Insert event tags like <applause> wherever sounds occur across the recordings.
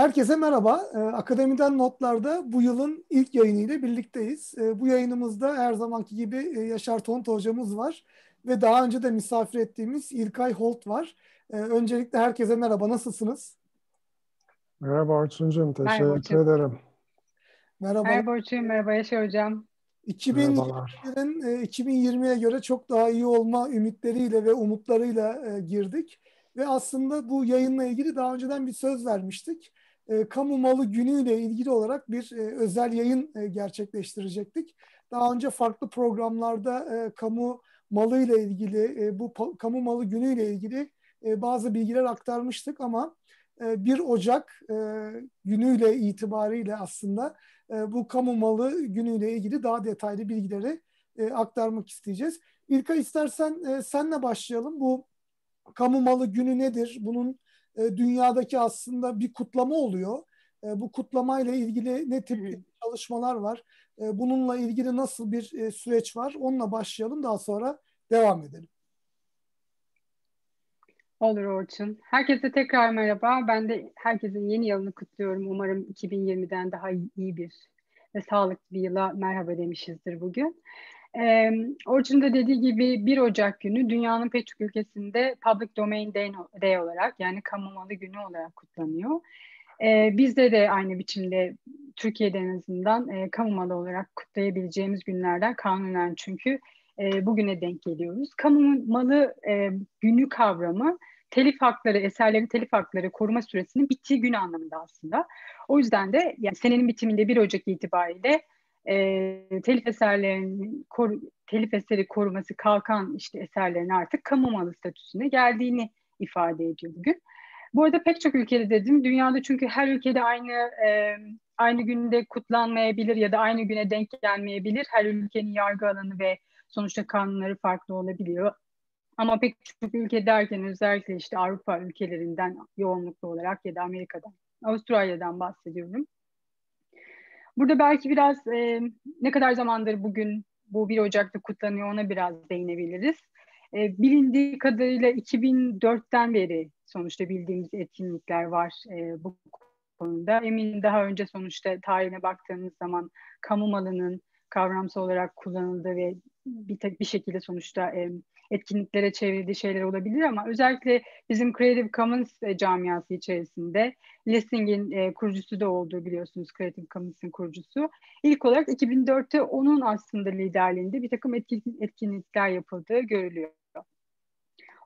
Herkese merhaba. Ee, Akademiden Notlar'da bu yılın ilk yayınıyla birlikteyiz. Ee, bu yayınımızda her zamanki gibi e, Yaşar Tonta hocamız var ve daha önce de misafir ettiğimiz İlkay Holt var. Ee, öncelikle herkese merhaba. Nasılsınız? Merhaba Orçuncuğum. Teşekkür merhaba, ederim. Merhaba. Merhaba Orçun. Merhaba Yaşar Hocam. 2020'lerin 2020'ye göre çok daha iyi olma ümitleriyle ve umutlarıyla e, girdik. Ve aslında bu yayınla ilgili daha önceden bir söz vermiştik e, kamu malı günüyle ilgili olarak bir e, özel yayın e, gerçekleştirecektik. Daha önce farklı programlarda e, kamu malı ile ilgili, e, bu kamu malı günüyle ilgili e, bazı bilgiler aktarmıştık ama e, 1 Ocak e, günüyle itibariyle aslında e, bu kamu malı günüyle ilgili daha detaylı bilgileri e, aktarmak isteyeceğiz. İlka istersen e, senle başlayalım. Bu kamu malı günü nedir? Bunun e, dünyadaki aslında bir kutlama oluyor. E, bu kutlamayla ilgili ne tip çalışmalar var? E, bununla ilgili nasıl bir e, süreç var? Onunla başlayalım daha sonra devam edelim. Olur Orçun. Herkese tekrar merhaba. Ben de herkesin yeni yılını kutluyorum. Umarım 2020'den daha iyi bir ve sağlıklı bir yıla merhaba demişizdir bugün. E, Orçun da dediği gibi 1 Ocak günü dünyanın pek çok ülkesinde Public Domain Day, olarak yani kamu malı günü olarak kutlanıyor. Bizde de aynı biçimde Türkiye'de en azından kamu malı olarak kutlayabileceğimiz günlerden kanunen çünkü bugüne denk geliyoruz. Kamu malı günü kavramı telif hakları, eserlerin telif hakları koruma süresinin bittiği gün anlamında aslında. O yüzden de yani senenin bitiminde 1 Ocak itibariyle e, telif eserlerinin kor, telif eseri koruması kalkan işte eserlerin artık kamu malı statüsüne geldiğini ifade ediyor bugün. Bu arada pek çok ülkede dedim. Dünyada çünkü her ülkede aynı e, aynı günde kutlanmayabilir ya da aynı güne denk gelmeyebilir. Her ülkenin yargı alanı ve sonuçta kanunları farklı olabiliyor. Ama pek çok ülke derken özellikle işte Avrupa ülkelerinden yoğunluklu olarak ya da Amerika'dan, Avustralya'dan bahsediyorum. Burada belki biraz e, ne kadar zamandır bugün bu 1 Ocak'ta kutlanıyor ona biraz değinebiliriz. E, bilindiği kadarıyla 2004'ten beri sonuçta bildiğimiz etkinlikler var e, bu konuda. Emin daha önce sonuçta tarihine baktığımız zaman kamu malının kavramsal olarak kullanıldığı ve bir, bir şekilde sonuçta e, etkinliklere çevrildiği şeyler olabilir ama özellikle bizim Creative Commons e, camiası içerisinde Lessing'in e, kurucusu da olduğu biliyorsunuz Creative Commons'ın kurucusu. İlk olarak 2004'te onun aslında liderliğinde bir takım etkin, etkinlikler yapıldığı görülüyor.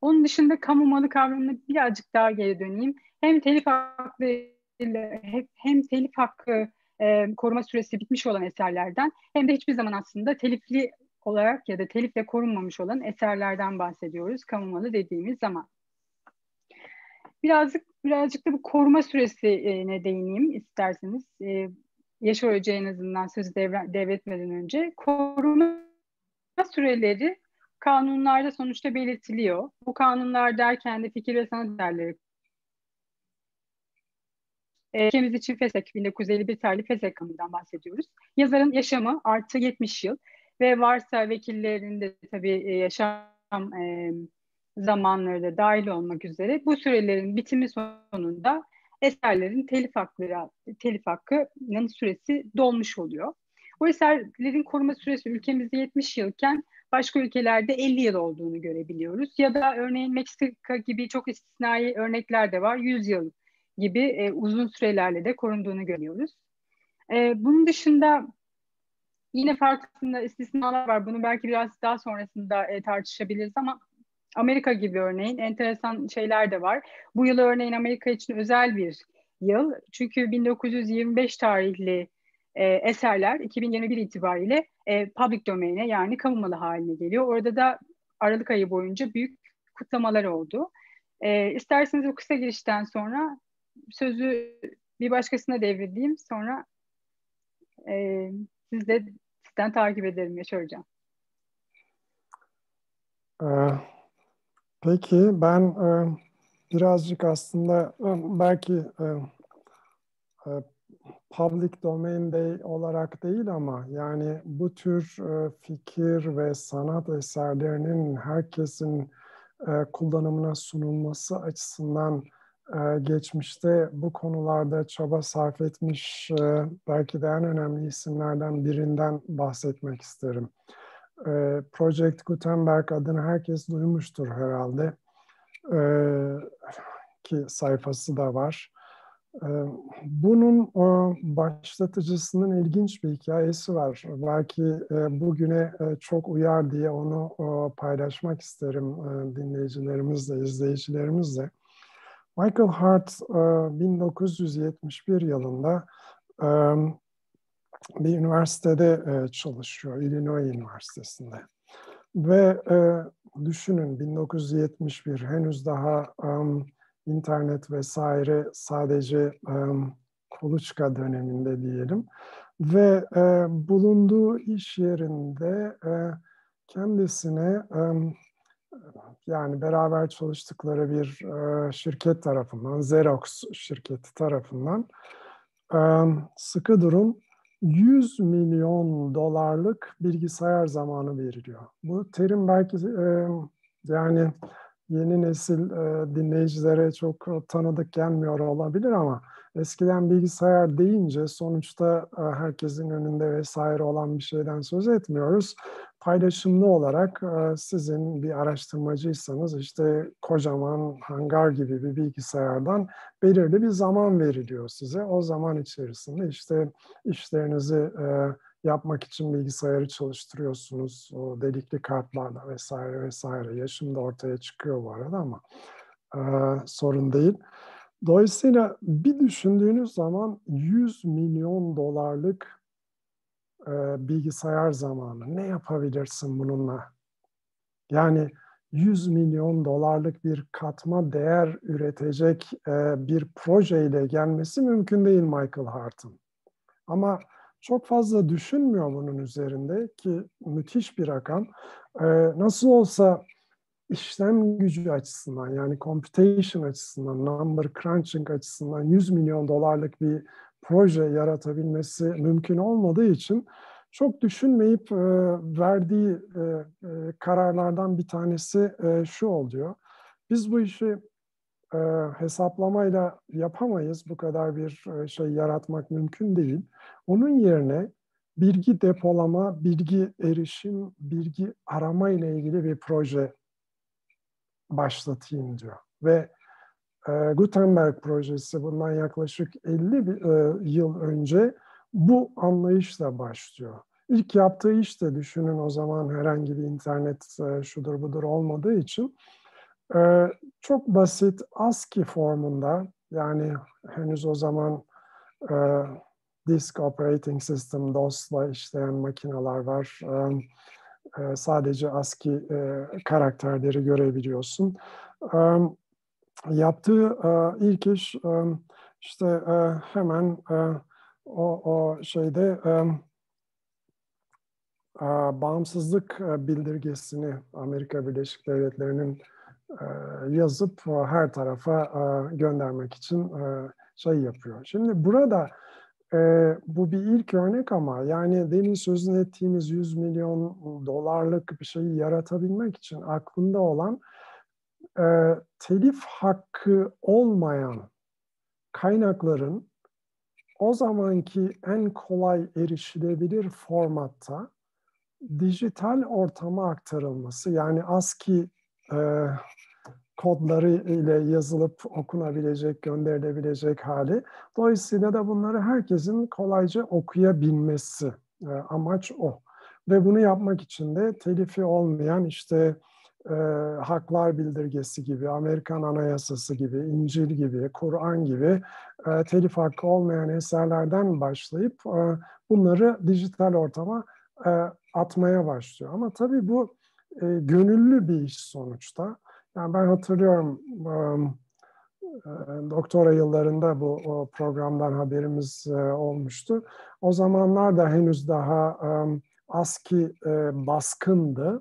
Onun dışında kamu malı kavramına birazcık daha geri döneyim. Hem telif hakkı hem telif hakkı e, koruma süresi bitmiş olan eserlerden hem de hiçbir zaman aslında telifli olarak ya da telifle korunmamış olan eserlerden bahsediyoruz kamu malı dediğimiz zaman. Birazcık birazcık da bu koruma süresine değineyim isterseniz. Ee, Yaşar Hoca en azından sözü devre, devretmeden önce koruma süreleri kanunlarda sonuçta belirtiliyor. Bu kanunlar derken de fikir ve sanat değerleri Ülkemiz için FESEK 1951 tarihli FESEK kanunundan bahsediyoruz. Yazarın yaşamı artı 70 yıl ve varsa vekillerin de tabii e, yaşam e, zamanları da dahil olmak üzere bu sürelerin bitimi sonunda eserlerin telif hakları telif hakkının süresi dolmuş oluyor. Bu eserlerin koruma süresi ülkemizde 70 yılken başka ülkelerde 50 yıl olduğunu görebiliyoruz. Ya da örneğin Meksika gibi çok istisnai örnekler de var. 100 yıl gibi e, uzun sürelerle de korunduğunu görüyoruz. E, bunun dışında Yine farklı istisnalar var. Bunu belki biraz daha sonrasında e, tartışabiliriz ama Amerika gibi örneğin enteresan şeyler de var. Bu yıl örneğin Amerika için özel bir yıl. Çünkü 1925 tarihli e, eserler 2021 itibariyle e, public domain'e yani kamu malı haline geliyor. Orada da Aralık ayı boyunca büyük kutlamalar oldu. E, isterseniz bu kısa girişten sonra sözü bir başkasına devredeyim. Sonra e, siz de Sizden takip ederim Yaşar Hocam. Ee, peki ben e, birazcık aslında e, belki e, public domain day olarak değil ama yani bu tür fikir ve sanat eserlerinin herkesin kullanımına sunulması açısından e, geçmişte bu konularda çaba sarf etmiş e, belki de en önemli isimlerden birinden bahsetmek isterim. E, Project Gutenberg adını herkes duymuştur herhalde. Ki sayfası da var. Bunun başlatıcısının ilginç bir hikayesi var. Belki bugüne çok uyar diye onu paylaşmak isterim dinleyicilerimizle, izleyicilerimizle. Michael Hart 1971 yılında bir üniversitede çalışıyor, Illinois Üniversitesi'nde. Ve düşünün 1971 henüz daha internet vesaire sadece kuluçka döneminde diyelim. Ve bulunduğu iş yerinde kendisine yani beraber çalıştıkları bir e, şirket tarafından, Xerox şirketi tarafından e, sıkı durum 100 milyon dolarlık bilgisayar zamanı veriliyor. Bu terim belki e, yani yeni nesil e, dinleyicilere çok tanıdık gelmiyor olabilir ama eskiden bilgisayar deyince sonuçta e, herkesin önünde vesaire olan bir şeyden söz etmiyoruz paylaşımlı olarak e, sizin bir araştırmacıysanız işte kocaman hangar gibi bir bilgisayardan belirli bir zaman veriliyor size. O zaman içerisinde işte işlerinizi e, yapmak için bilgisayarı çalıştırıyorsunuz. O delikli kartlarla vesaire vesaire. Yaşım da ortaya çıkıyor bu arada ama e, sorun değil. Dolayısıyla bir düşündüğünüz zaman 100 milyon dolarlık e, bilgisayar zamanı. Ne yapabilirsin bununla? Yani 100 milyon dolarlık bir katma değer üretecek e, bir projeyle gelmesi mümkün değil Michael Hart'ın. Ama çok fazla düşünmüyor bunun üzerinde ki müthiş bir rakam. E, nasıl olsa işlem gücü açısından yani computation açısından, number crunching açısından 100 milyon dolarlık bir proje yaratabilmesi mümkün olmadığı için çok düşünmeyip e, verdiği e, e, kararlardan bir tanesi e, şu oluyor. Biz bu işi e, hesaplamayla yapamayız. Bu kadar bir e, şey yaratmak mümkün değil. Onun yerine bilgi depolama, bilgi erişim, bilgi arama ile ilgili bir proje başlatayım diyor. Ve e, Gutenberg projesi bundan yaklaşık 50 bir, e, yıl önce bu anlayışla başlıyor. İlk yaptığı iş de düşünün o zaman herhangi bir internet e, şudur budur olmadığı için e, çok basit ASCII formunda yani henüz o zaman Disk Operating System DOS'la işleyen makineler var. Sadece ASCII karakterleri görebiliyorsun. Yaptığı e, ilk iş e, işte e, hemen o, o şeyde bağımsızlık bildirgesini Amerika Birleşik Devletleri'nin yazıp her tarafa göndermek için şey yapıyor. Şimdi burada bu bir ilk örnek ama yani demin sözünü ettiğimiz 100 milyon dolarlık bir şeyi yaratabilmek için aklında olan e, telif hakkı olmayan kaynakların o zamanki en kolay erişilebilir formatta dijital ortama aktarılması yani ASCII e, kodları ile yazılıp okunabilecek, gönderilebilecek hali. Dolayısıyla da bunları herkesin kolayca okuyabilmesi e, amaç o. Ve bunu yapmak için de telifi olmayan işte e, haklar bildirgesi gibi, Amerikan Anayasası gibi, İncil gibi, Kur'an gibi e, telif hakkı olmayan eserlerden başlayıp e, bunları dijital ortama e, atmaya başlıyor. Ama tabii bu e, gönüllü bir iş sonuçta. Yani ben hatırlıyorum e, doktora yıllarında bu o programdan haberimiz e, olmuştu. O zamanlar da henüz daha e, ASCII e, baskındı.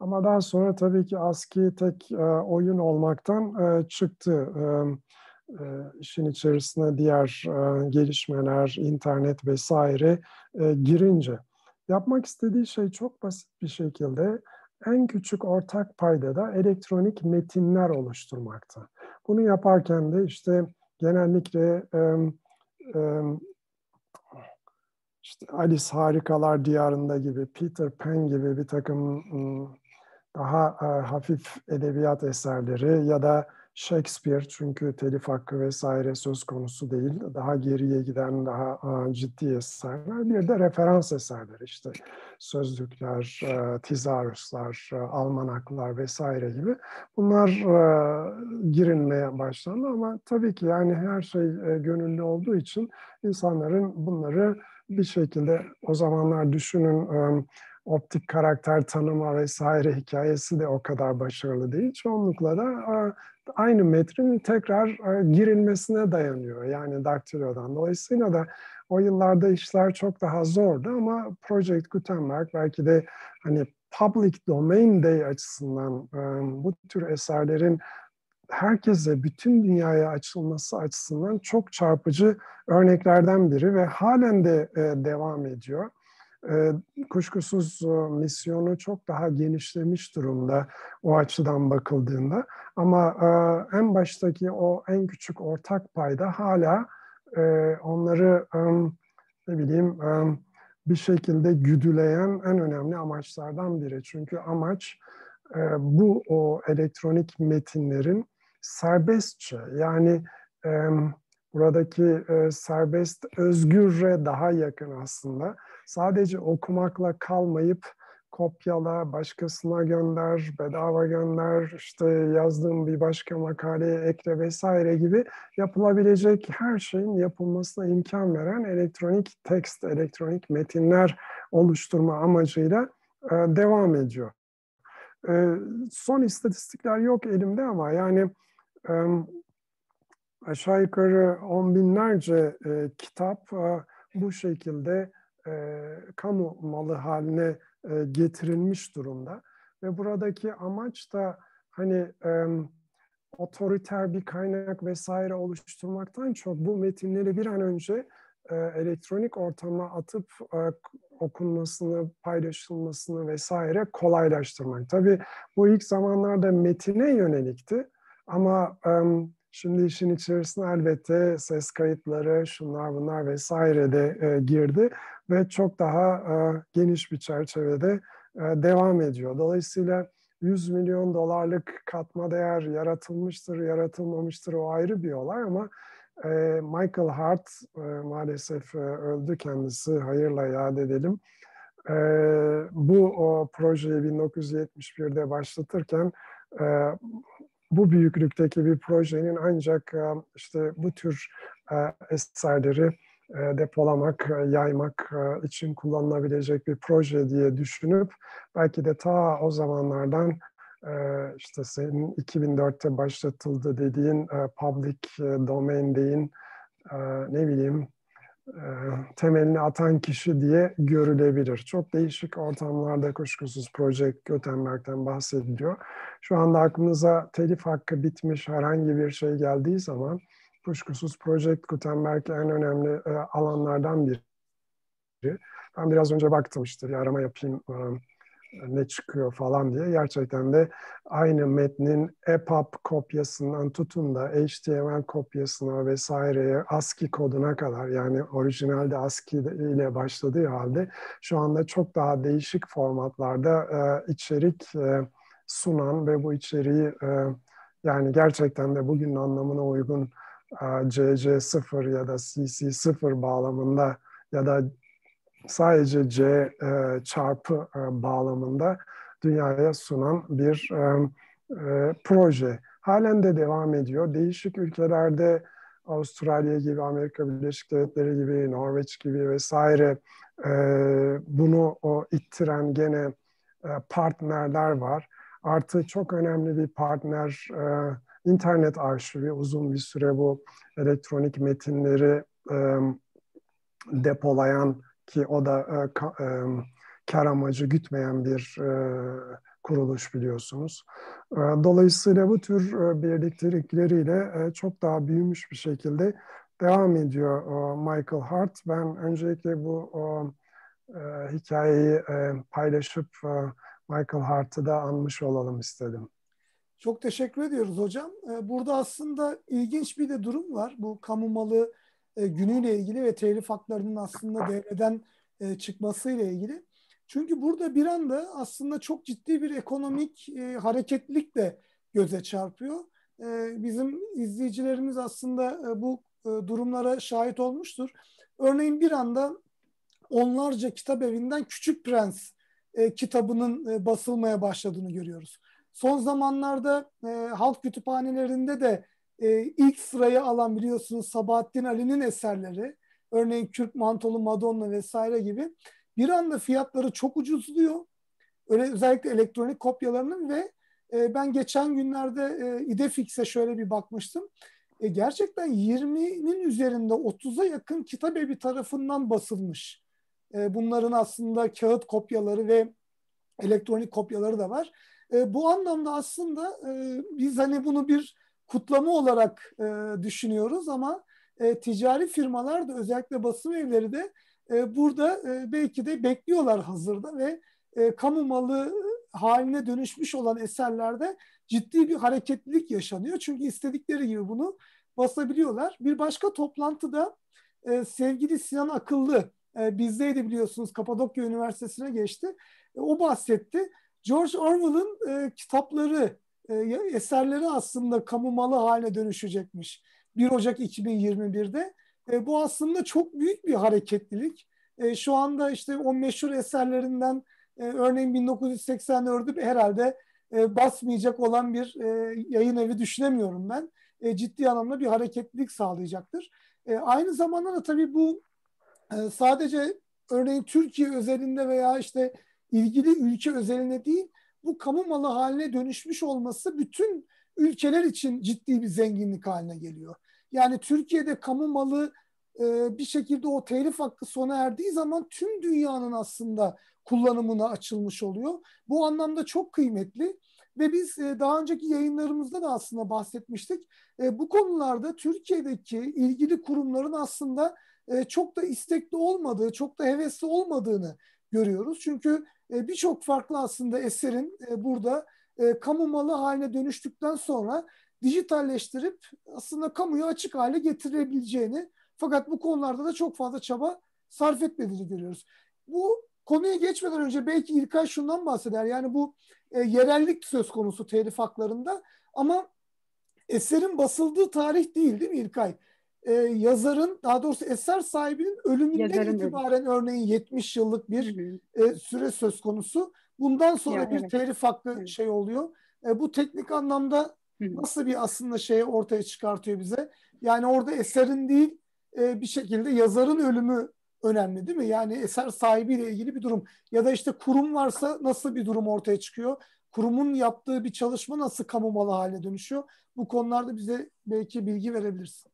Ama daha sonra tabii ki ASCII tek e, oyun olmaktan e, çıktı. E, e, işin içerisine diğer e, gelişmeler, internet vesaire e, girince. Yapmak istediği şey çok basit bir şekilde en küçük ortak payda da elektronik metinler oluşturmakta. Bunu yaparken de işte genellikle e, e, işte Alice Harikalar Diyarında gibi, Peter Pan gibi bir takım daha e, hafif edebiyat eserleri ya da Shakespeare çünkü telif hakkı vesaire söz konusu değil. Daha geriye giden daha a, ciddi eserler. Bir de referans eserler işte sözlükler, e, tizaruslar, e, almanaklar vesaire gibi. Bunlar e, girilmeye başlandı ama tabii ki yani her şey e, gönüllü olduğu için insanların bunları bir şekilde o zamanlar düşünün e, optik karakter tanıma vesaire hikayesi de o kadar başarılı değil. Çoğunlukla da aynı metrin tekrar girilmesine dayanıyor yani daktilodan. Dolayısıyla da o yıllarda işler çok daha zordu ama Project Gutenberg belki de hani public domain day açısından bu tür eserlerin herkese, bütün dünyaya açılması açısından çok çarpıcı örneklerden biri ve halen de devam ediyor. Kuşkusuz misyonu çok daha genişlemiş durumda o açıdan bakıldığında. Ama en baştaki o en küçük ortak payda hala onları ne bileyim bir şekilde güdüleyen en önemli amaçlardan biri. Çünkü amaç bu o elektronik metinlerin serbestçe yani buradaki serbest özgürre daha yakın aslında sadece okumakla kalmayıp kopyala, başkasına gönder, bedava gönder, işte yazdığım bir başka makaleye ekle vesaire gibi yapılabilecek her şeyin yapılmasına imkan veren elektronik tekst, elektronik metinler oluşturma amacıyla e, devam ediyor. E, son istatistikler yok elimde ama yani aşağı yukarı on binlerce e, kitap bu şekilde e, kamu malı haline e, getirilmiş durumda. Ve buradaki amaç da hani e, otoriter bir kaynak vesaire oluşturmaktan çok bu metinleri bir an önce e, elektronik ortama atıp e, okunmasını, paylaşılmasını vesaire kolaylaştırmak. Tabii bu ilk zamanlarda metine yönelikti ama e, Şimdi işin içerisine elbette ses kayıtları, şunlar bunlar vesaire de e, girdi ve çok daha e, geniş bir çerçevede e, devam ediyor. Dolayısıyla 100 milyon dolarlık katma değer yaratılmıştır, yaratılmamıştır o ayrı bir olay ama e, Michael Hart maalesef e, öldü kendisi, hayırla yad edelim. Bu o projeyi 1971'de başlatırken bu büyüklükteki bir projenin ancak işte bu tür e, eserleri depolamak, yaymak için kullanılabilecek bir proje diye düşünüp belki de ta o zamanlardan işte senin 2004'te başlatıldı dediğin public domain deyin ne bileyim temelini atan kişi diye görülebilir. Çok değişik ortamlarda kuşkusuz Project Gutenberg'den bahsediliyor. Şu anda aklınıza telif hakkı bitmiş herhangi bir şey geldiği zaman kuşkusuz Project Gutenberg en önemli alanlardan biri. Ben biraz önce baktım işte bir arama yapayım ne çıkıyor falan diye gerçekten de aynı metnin EPUB kopyasından tutun da HTML kopyasına vesaireye ASCII koduna kadar yani orijinalde ASCII ile başladığı halde şu anda çok daha değişik formatlarda e, içerik e, sunan ve bu içeriği e, yani gerçekten de bugünün anlamına uygun e, CC0 ya da CC0 bağlamında ya da sadece C e, çarpı e, bağlamında dünyaya sunan bir e, e, proje. Halen de devam ediyor. Değişik ülkelerde Avustralya gibi, Amerika Birleşik Devletleri gibi, Norveç gibi vesaire e, bunu o ittiren gene partnerler var. Artı çok önemli bir partner e, internet arşivi uzun bir süre bu elektronik metinleri e, depolayan ki o da e, ka, e, kar amacı gütmeyen bir e, kuruluş biliyorsunuz. E, dolayısıyla bu tür e, birliktelikleriyle e, çok daha büyümüş bir şekilde devam ediyor e, Michael Hart. Ben öncelikle bu e, hikayeyi e, paylaşıp e, Michael Hart'ı da anmış olalım istedim. Çok teşekkür ediyoruz hocam. Ee, burada aslında ilginç bir de durum var. Bu kamu malı e, günüyle ilgili ve telif haklarının aslında devreden e, çıkmasıyla ilgili. Çünkü burada bir anda aslında çok ciddi bir ekonomik e, hareketlilik de göze çarpıyor. Bizim izleyicilerimiz aslında bu durumlara şahit olmuştur. Örneğin bir anda onlarca kitap evinden Küçük Prens kitabının basılmaya başladığını görüyoruz. Son zamanlarda e, halk kütüphanelerinde de e, ilk sırayı alan biliyorsunuz Sabahattin Ali'nin eserleri, örneğin Kürk Mantolu Madonna vesaire gibi bir anda fiyatları çok ucuzluyor. Öyle özellikle elektronik kopyalarının ve e, ben geçen günlerde e, İdefix'e şöyle bir bakmıştım. E, gerçekten 20'nin üzerinde 30'a yakın kitap evi tarafından basılmış. E, bunların aslında kağıt kopyaları ve elektronik kopyaları da var. E, bu anlamda aslında e, biz hani bunu bir kutlama olarak e, düşünüyoruz ama e, ticari firmalar da özellikle basım evleri de e, burada e, belki de bekliyorlar hazırda ve e, kamu malı haline dönüşmüş olan eserlerde ciddi bir hareketlilik yaşanıyor. Çünkü istedikleri gibi bunu basabiliyorlar. Bir başka toplantıda e, sevgili Sinan Akıllı e, bizdeydi biliyorsunuz Kapadokya Üniversitesi'ne geçti. E, o bahsetti. George Orwell'ın e, kitapları, e, eserleri aslında kamu malı haline dönüşecekmiş. 1 Ocak 2021'de. E, bu aslında çok büyük bir hareketlilik. E, şu anda işte o meşhur eserlerinden e, örneğin 1984'ü herhalde e, basmayacak olan bir e, yayın evi düşünemiyorum ben. E, ciddi anlamda bir hareketlilik sağlayacaktır. E, aynı zamanda da tabii bu e, sadece örneğin Türkiye özelinde veya işte ilgili ülke özeline değil bu kamu malı haline dönüşmüş olması bütün ülkeler için ciddi bir zenginlik haline geliyor. Yani Türkiye'de kamu malı e, bir şekilde o telif hakkı sona erdiği zaman tüm dünyanın aslında kullanımına açılmış oluyor. Bu anlamda çok kıymetli ve biz e, daha önceki yayınlarımızda da aslında bahsetmiştik. E, bu konularda Türkiye'deki ilgili kurumların aslında e, çok da istekli olmadığı, çok da hevesli olmadığını görüyoruz. Çünkü e, birçok farklı aslında eserin e, burada e, kamu malı haline dönüştükten sonra dijitalleştirip aslında kamuya açık hale getirebileceğini fakat bu konularda da çok fazla çaba sarf etmediğini görüyoruz. Bu konuya geçmeden önce belki İlkay şundan bahseder. Yani bu e, yerellik söz konusu telif haklarında ama eserin basıldığı tarih değil değil mi İlkay? E, yazarın daha doğrusu eser sahibinin ölümünden Yazarın itibaren ölüm. örneğin 70 yıllık bir e, süre söz konusu. Bundan sonra ya, bir evet. telif hakkı evet. şey oluyor. E, bu teknik anlamda Hı-hı. nasıl bir aslında şeyi ortaya çıkartıyor bize? Yani orada eserin değil e, bir şekilde yazarın ölümü önemli değil mi? Yani eser sahibiyle ilgili bir durum. Ya da işte kurum varsa nasıl bir durum ortaya çıkıyor? Kurumun yaptığı bir çalışma nasıl kamu malı haline dönüşüyor? Bu konularda bize belki bilgi verebilirsin.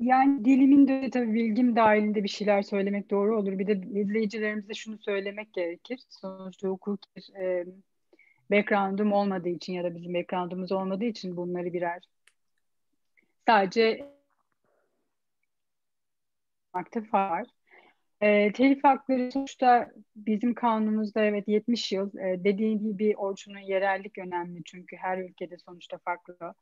Yani dilimin de tabii bilgim dahilinde bir şeyler söylemek doğru olur. Bir de izleyicilerimize şunu söylemek gerekir. Sonuçta hukuk e, background'um olmadığı için ya da bizim background'umuz olmadığı için bunları birer sadece aktif var. E, telif hakları sonuçta bizim kanunumuzda evet 70 yıl e, dediği gibi Orçun'un yerellik önemli çünkü her ülkede sonuçta farklı.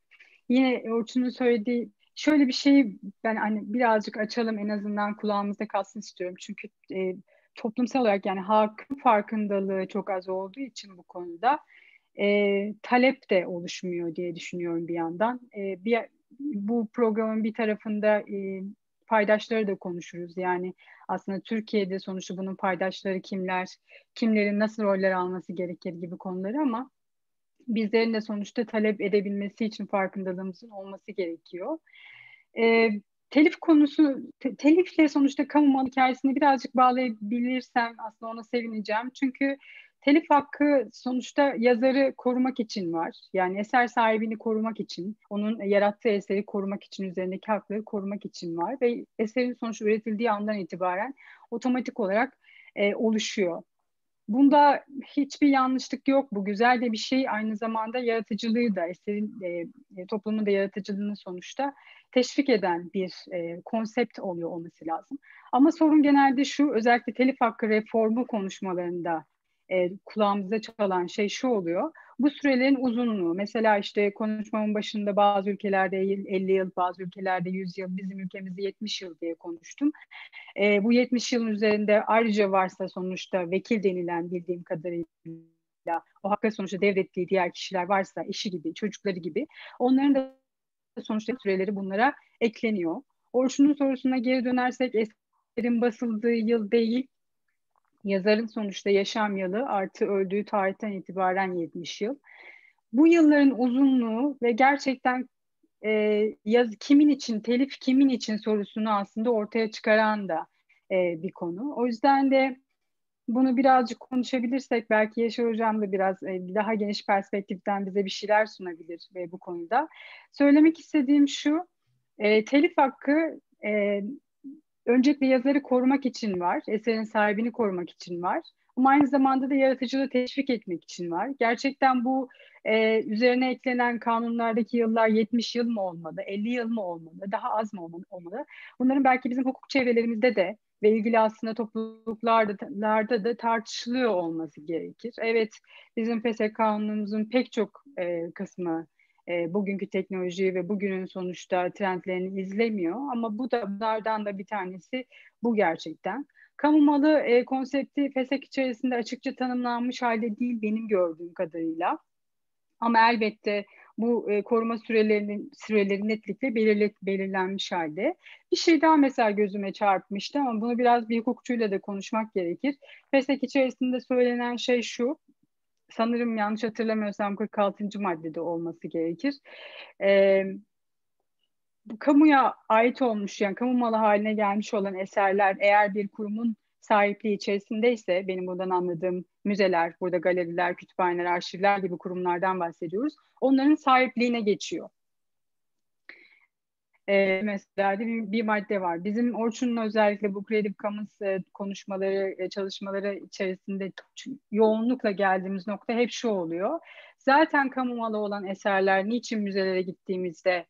Yine Orçun'un söylediği şöyle bir şeyi ben hani birazcık açalım en azından kulağımızda kalsın istiyorum. Çünkü e, toplumsal olarak yani halkın farkındalığı çok az olduğu için bu konuda e, talep de oluşmuyor diye düşünüyorum bir yandan. E, bir, bu programın bir tarafında e, paydaşları da konuşuruz. Yani aslında Türkiye'de sonuçta bunun paydaşları kimler, kimlerin nasıl roller alması gerekir gibi konuları ama bizlerin de sonuçta talep edebilmesi için farkındalığımızın olması gerekiyor. E, telif konusu, te, telifle sonuçta kamu mal hikayesini birazcık bağlayabilirsem aslında ona sevineceğim. Çünkü telif hakkı sonuçta yazarı korumak için var. Yani eser sahibini korumak için, onun yarattığı eseri korumak için, üzerindeki hakları korumak için var. Ve eserin sonuçta üretildiği andan itibaren otomatik olarak e, oluşuyor. Bunda hiçbir yanlışlık yok. Bu güzel de bir şey. Aynı zamanda yaratıcılığı da, eserin e, e, toplumun da yaratıcılığını sonuçta teşvik eden bir e, konsept oluyor olması lazım. Ama sorun genelde şu, özellikle telif hakkı reformu konuşmalarında e, kulağımıza çalan şey şu oluyor. Bu sürelerin uzunluğu. Mesela işte konuşmamın başında bazı ülkelerde 50 yıl, bazı ülkelerde 100 yıl, bizim ülkemizde 70 yıl diye konuştum. E, bu 70 yılın üzerinde ayrıca varsa sonuçta vekil denilen bildiğim kadarıyla o hakka sonuçta devrettiği diğer kişiler varsa eşi gibi, çocukları gibi onların da sonuçta süreleri bunlara ekleniyor. Orçun'un sorusuna geri dönersek eserin basıldığı yıl değil, yazarın sonuçta yaşam yılı artı öldüğü tarihten itibaren 70 yıl. Bu yılların uzunluğu ve gerçekten e, yaz kimin için, telif kimin için sorusunu aslında ortaya çıkaran da e, bir konu. O yüzden de bunu birazcık konuşabilirsek belki Yaşar Hocam da biraz e, daha geniş perspektiften bize bir şeyler sunabilir e, bu konuda. Söylemek istediğim şu, e, telif hakkı e, öncelikle yazarı korumak için var, eserin sahibini korumak için var. Ama aynı zamanda da yaratıcılığı teşvik etmek için var. Gerçekten bu e, üzerine eklenen kanunlardaki yıllar 70 yıl mı olmalı, 50 yıl mı olmalı, daha az mı olmalı? Bunların belki bizim hukuk çevrelerimizde de ve ilgili aslında topluluklarda da tartışılıyor olması gerekir. Evet, bizim PSK kanunumuzun pek çok e, kısmı e, bugünkü teknolojiyi ve bugünün sonuçta trendlerini izlemiyor. Ama bu da bunlardan da bir tanesi bu gerçekten. Kamu malı e, konsepti FESEK içerisinde açıkça tanımlanmış halde değil benim gördüğüm kadarıyla. Ama elbette bu e, koruma sürelerinin süreleri netlikle belirle, belirlenmiş halde. Bir şey daha mesela gözüme çarpmıştı ama bunu biraz bir hukukçuyla da konuşmak gerekir. FESEK içerisinde söylenen şey şu, sanırım yanlış hatırlamıyorsam 46. maddede olması gerekir. E, bu kamuya ait olmuş yani kamu malı haline gelmiş olan eserler eğer bir kurumun sahipliği içerisindeyse benim buradan anladığım müzeler, burada galeriler, kütüphaneler, arşivler gibi kurumlardan bahsediyoruz. Onların sahipliğine geçiyor. E, mesela bir, bir madde var. Bizim Orçun'un özellikle bu Creative Commons e, konuşmaları, e, çalışmaları içerisinde yoğunlukla geldiğimiz nokta hep şu oluyor. Zaten kamu malı olan eserler niçin müzelere gittiğimizde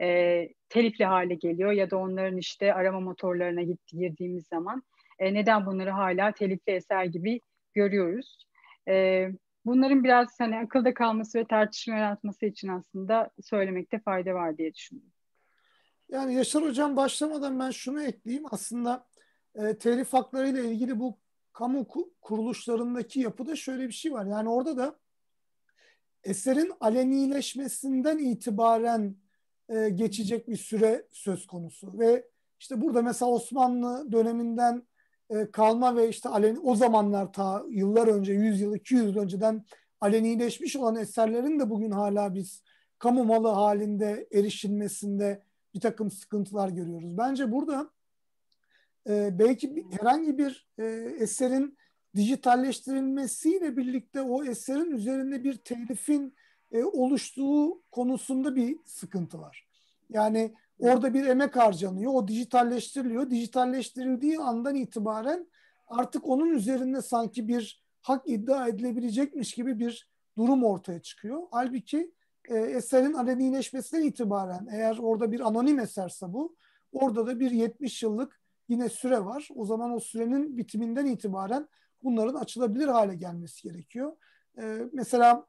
e, telifli hale geliyor ya da onların işte arama motorlarına gitti, girdiğimiz zaman e, neden bunları hala telifli eser gibi görüyoruz. E, bunların biraz hani akılda kalması ve tartışma yaratması için aslında söylemekte fayda var diye düşünüyorum. Yani Yaşar Hocam başlamadan ben şunu ekleyeyim. Aslında e, telif hakları ile ilgili bu kamu kuruluşlarındaki yapıda şöyle bir şey var. Yani orada da eserin alenileşmesinden itibaren e, geçecek bir süre söz konusu ve işte burada mesela Osmanlı döneminden e, kalma ve işte aleni, o zamanlar ta yıllar önce 100 yıl 200 yıl önceden alenileşmiş olan eserlerin de bugün hala biz kamu malı halinde erişilmesinde bir takım sıkıntılar görüyoruz. Bence burada e, belki herhangi bir e, eserin dijitalleştirilmesiyle birlikte o eserin üzerinde bir telifin e, oluştuğu konusunda bir sıkıntı var. Yani orada bir emek harcanıyor, o dijitalleştiriliyor. Dijitalleştirildiği andan itibaren artık onun üzerinde sanki bir hak iddia edilebilecekmiş gibi bir durum ortaya çıkıyor. Halbuki e, eserin alenileşmesinden itibaren eğer orada bir anonim eserse bu orada da bir 70 yıllık yine süre var. O zaman o sürenin bitiminden itibaren bunların açılabilir hale gelmesi gerekiyor. E, mesela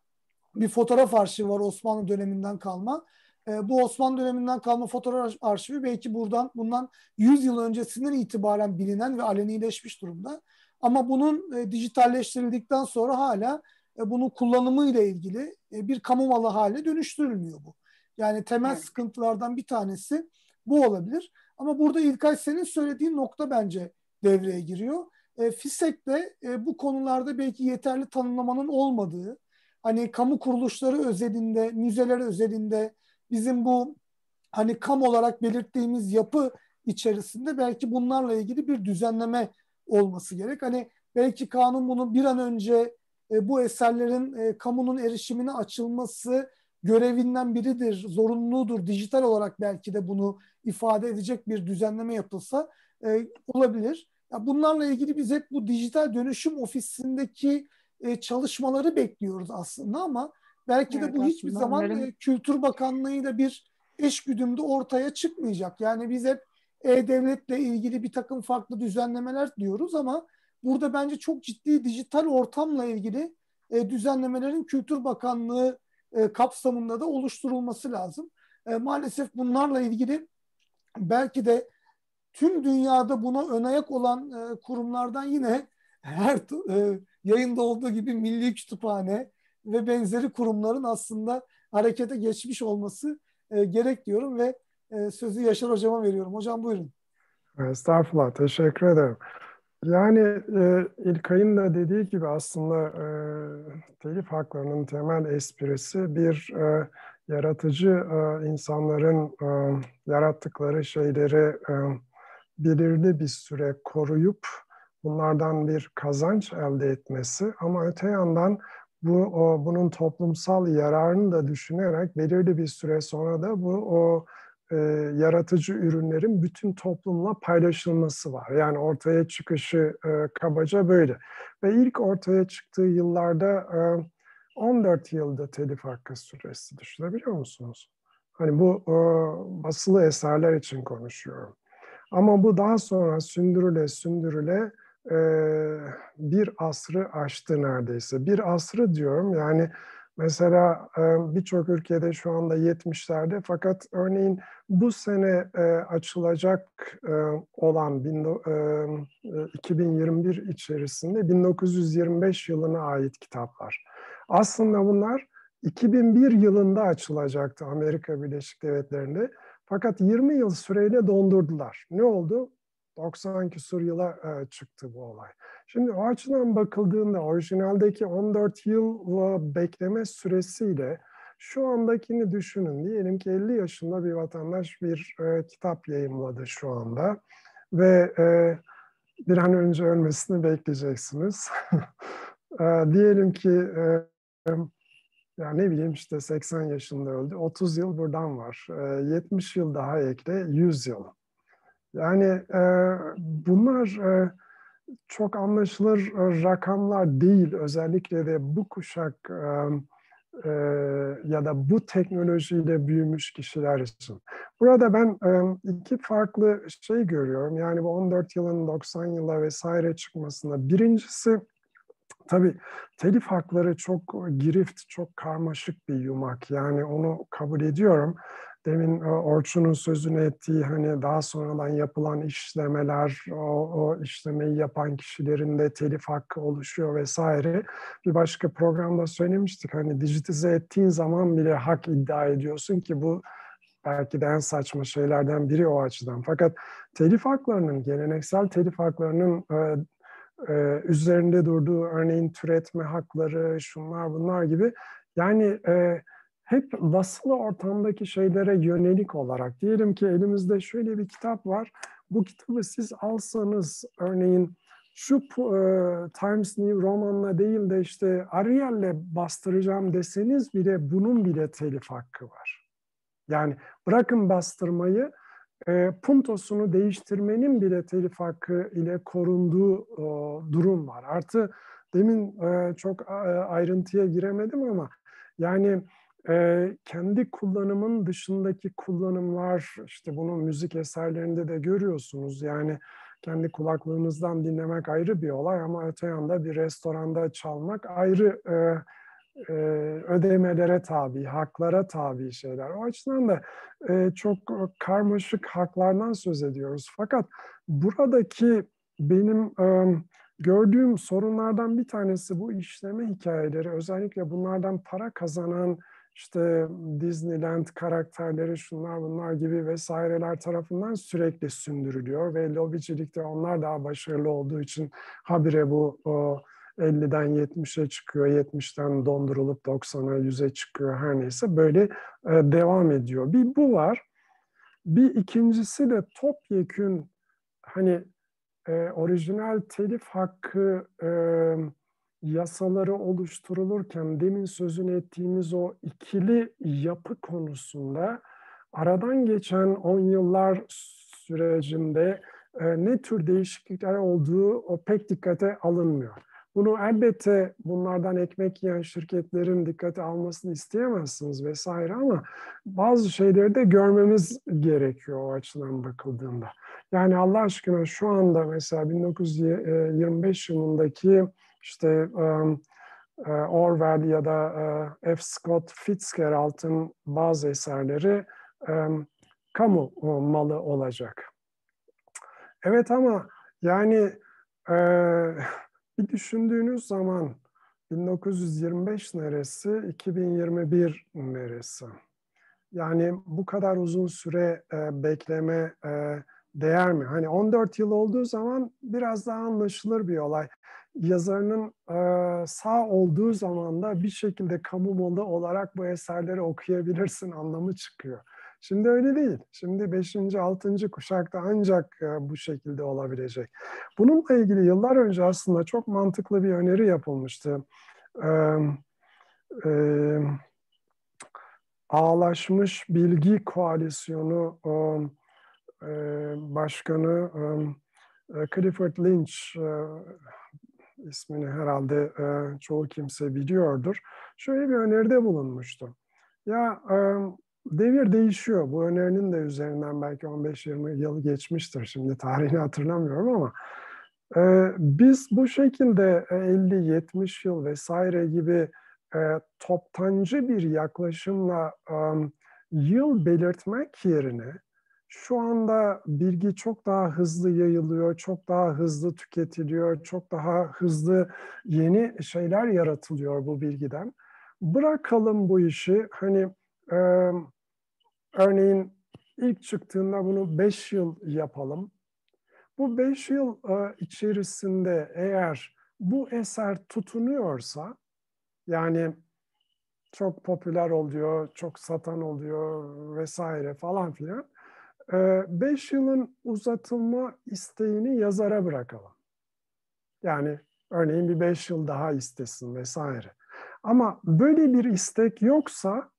bir fotoğraf arşivi var Osmanlı döneminden kalma. E, bu Osmanlı döneminden kalma fotoğraf arşivi belki buradan bundan 100 yıl öncesinden itibaren bilinen ve alenileşmiş durumda. Ama bunun e, dijitalleştirildikten sonra hala e, bunun kullanımı ile ilgili e, bir kamu malı haline dönüştürülmüyor bu. Yani temel evet. sıkıntılardan bir tanesi bu olabilir. Ama burada İlkay senin söylediğin nokta bence devreye giriyor. E, FİSEK'te e, bu konularda belki yeterli tanımlamanın olmadığı, hani kamu kuruluşları özelinde, müzeler özelinde bizim bu hani kamu olarak belirttiğimiz yapı içerisinde belki bunlarla ilgili bir düzenleme olması gerek. Hani belki kanun bunu bir an önce e, bu eserlerin e, kamunun erişimine açılması görevinden biridir, zorunludur. Dijital olarak belki de bunu ifade edecek bir düzenleme yapılsa e, olabilir. Ya bunlarla ilgili biz hep bu dijital dönüşüm ofisindeki e, çalışmaları bekliyoruz aslında ama belki evet, de bu hiçbir zaman onların... e, Kültür Bakanlığı'yla bir eş güdümde ortaya çıkmayacak. Yani biz hep e-devletle ilgili bir takım farklı düzenlemeler diyoruz ama burada bence çok ciddi dijital ortamla ilgili e, düzenlemelerin Kültür Bakanlığı e, kapsamında da oluşturulması lazım. E, maalesef bunlarla ilgili belki de tüm dünyada buna ön ayak olan e, kurumlardan yine her e, yayında olduğu gibi Milli Kütüphane ve benzeri kurumların aslında harekete geçmiş olması e, gerek diyorum ve e, sözü Yaşar Hocam'a veriyorum. Hocam buyurun. Estağfurullah, teşekkür ederim. Yani e, İlkay'ın da dediği gibi aslında e, telif haklarının temel esprisi bir e, yaratıcı e, insanların e, yarattıkları şeyleri e, belirli bir süre koruyup bunlardan bir kazanç elde etmesi. Ama öte yandan bu o, bunun toplumsal yararını da düşünerek belirli bir süre sonra da bu o e, yaratıcı ürünlerin bütün toplumla paylaşılması var. Yani ortaya çıkışı e, kabaca böyle. Ve ilk ortaya çıktığı yıllarda e, 14 yılda telif hakkı süresi düşünebiliyor musunuz? Hani bu e, basılı eserler için konuşuyorum. Ama bu daha sonra sündürüle sündürüle e, bir asrı aştı neredeyse. Bir asrı diyorum yani mesela e, birçok ülkede şu anda 70'lerde fakat örneğin bu sene e, açılacak e, olan bin, e, 2021 içerisinde 1925 yılına ait kitaplar. Aslında bunlar 2001 yılında açılacaktı Amerika Birleşik Devletleri'nde. Fakat 20 yıl süreyle dondurdular. Ne oldu? 90 küsur yıla e, çıktı bu olay. Şimdi o açıdan bakıldığında orijinaldeki 14 yıl bekleme süresiyle şu andakini düşünün. Diyelim ki 50 yaşında bir vatandaş bir e, kitap yayımladı şu anda ve e, bir an önce ölmesini bekleyeceksiniz. <laughs> e, diyelim ki e, ya ne bileyim işte 80 yaşında öldü. 30 yıl buradan var. E, 70 yıl daha ekle 100 yıl. Yani e, bunlar e, çok anlaşılır e, rakamlar değil. Özellikle de bu kuşak e, e, ya da bu teknolojiyle büyümüş kişiler için. Burada ben e, iki farklı şey görüyorum. Yani bu 14 yılın 90 yıla vesaire çıkmasında. Birincisi tabii telif hakları çok girift, çok karmaşık bir yumak. Yani onu kabul ediyorum demin Orçun'un sözünü ettiği hani daha sonradan yapılan işlemeler, o, o işlemeyi yapan kişilerin de telif hakkı oluşuyor vesaire. Bir başka programda söylemiştik hani dijitize ettiğin zaman bile hak iddia ediyorsun ki bu belki de en saçma şeylerden biri o açıdan. Fakat telif haklarının, geleneksel telif haklarının e, e, üzerinde durduğu örneğin türetme hakları, şunlar bunlar gibi yani e, hep basılı ortamdaki şeylere yönelik olarak diyelim ki elimizde şöyle bir kitap var. Bu kitabı siz alsanız örneğin şu e, Times New Roman'la değil de işte Ariel'le bastıracağım deseniz bile bunun bile telif hakkı var. Yani bırakın bastırmayı, e, puntosunu değiştirmenin bile telif hakkı ile korunduğu e, durum var. Artı demin e, çok e, ayrıntıya giremedim ama yani e, kendi kullanımın dışındaki kullanımlar, işte bunu müzik eserlerinde de görüyorsunuz. Yani kendi kulaklığınızdan dinlemek ayrı bir olay ama öte yanda bir restoranda çalmak ayrı e, e, ödemelere tabi, haklara tabi şeyler. O açıdan da e, çok karmaşık haklardan söz ediyoruz. Fakat buradaki benim e, gördüğüm sorunlardan bir tanesi bu işleme hikayeleri. Özellikle bunlardan para kazanan işte Disneyland karakterleri şunlar bunlar gibi vesaireler tarafından sürekli sündürülüyor ve lobicilikte onlar daha başarılı olduğu için habire bu o 50'den 70'e çıkıyor, 70'ten dondurulup 90'a 100'e çıkıyor her neyse böyle e, devam ediyor. Bir bu var. Bir ikincisi de topyekün hani e, orijinal telif hakkı e, yasaları oluşturulurken demin sözünü ettiğimiz o ikili yapı konusunda aradan geçen on yıllar sürecinde e, ne tür değişiklikler olduğu o pek dikkate alınmıyor. Bunu elbette bunlardan ekmek yiyen şirketlerin dikkate almasını isteyemezsiniz vesaire ama bazı şeyleri de görmemiz gerekiyor o açıdan bakıldığında. Yani Allah aşkına şu anda mesela 1925 yılındaki işte Orwell ya da F. Scott Fitzgerald'ın bazı eserleri kamu malı olacak. Evet ama yani <laughs> bir düşündüğünüz zaman 1925 neresi, 2021 neresi? Yani bu kadar uzun süre e, bekleme e, değer mi? Hani 14 yıl olduğu zaman biraz daha anlaşılır bir olay. Yazarının e, sağ olduğu zaman da bir şekilde kamu malı olarak bu eserleri okuyabilirsin anlamı çıkıyor. Şimdi öyle değil. Şimdi 5. 6. kuşakta ancak e, bu şekilde olabilecek. Bununla ilgili yıllar önce aslında çok mantıklı bir öneri yapılmıştı. Ee, e, Ağlaşmış Bilgi Koalisyonu e, Başkanı e, Clifford Lynch e, ismini herhalde e, çoğu kimse biliyordur. Şöyle bir öneride bulunmuştu. Ya e, devir değişiyor. Bu önerinin de üzerinden belki 15-20 yıl geçmiştir. Şimdi tarihini hatırlamıyorum ama e, biz bu şekilde 50-70 yıl vesaire gibi e, toptancı bir yaklaşımla e, yıl belirtmek yerine şu anda bilgi çok daha hızlı yayılıyor, çok daha hızlı tüketiliyor, çok daha hızlı yeni şeyler yaratılıyor bu bilgiden. Bırakalım bu işi. Hani e, örneğin ilk çıktığında bunu 5 yıl yapalım. Bu 5 yıl e, içerisinde eğer bu eser tutunuyorsa yani çok popüler oluyor, çok satan oluyor vesaire falan filan. Ee, beş yılın uzatılma isteğini yazara bırakalım. Yani örneğin bir beş yıl daha istesin vesaire. Ama böyle bir istek yoksa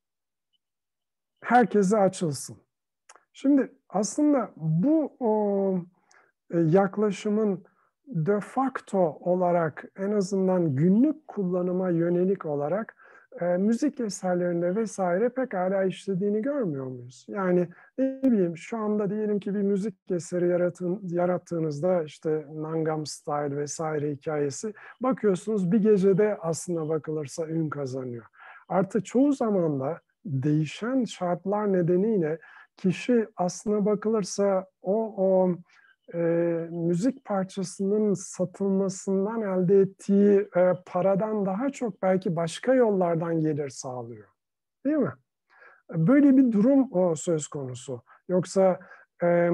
herkese açılsın. Şimdi aslında bu o, e, yaklaşımın de facto olarak en azından günlük kullanıma yönelik olarak e, müzik eserlerinde vesaire pekala işlediğini görmüyor muyuz? Yani ne bileyim şu anda diyelim ki bir müzik eseri yaratın, yarattığınızda işte Nangam Style vesaire hikayesi bakıyorsunuz bir gecede aslına bakılırsa ün kazanıyor. Artı çoğu zaman da değişen şartlar nedeniyle kişi aslına bakılırsa o, o e, müzik parçasının satılmasından elde ettiği e, paradan daha çok belki başka yollardan gelir sağlıyor. Değil mi? Böyle bir durum o söz konusu. Yoksa e,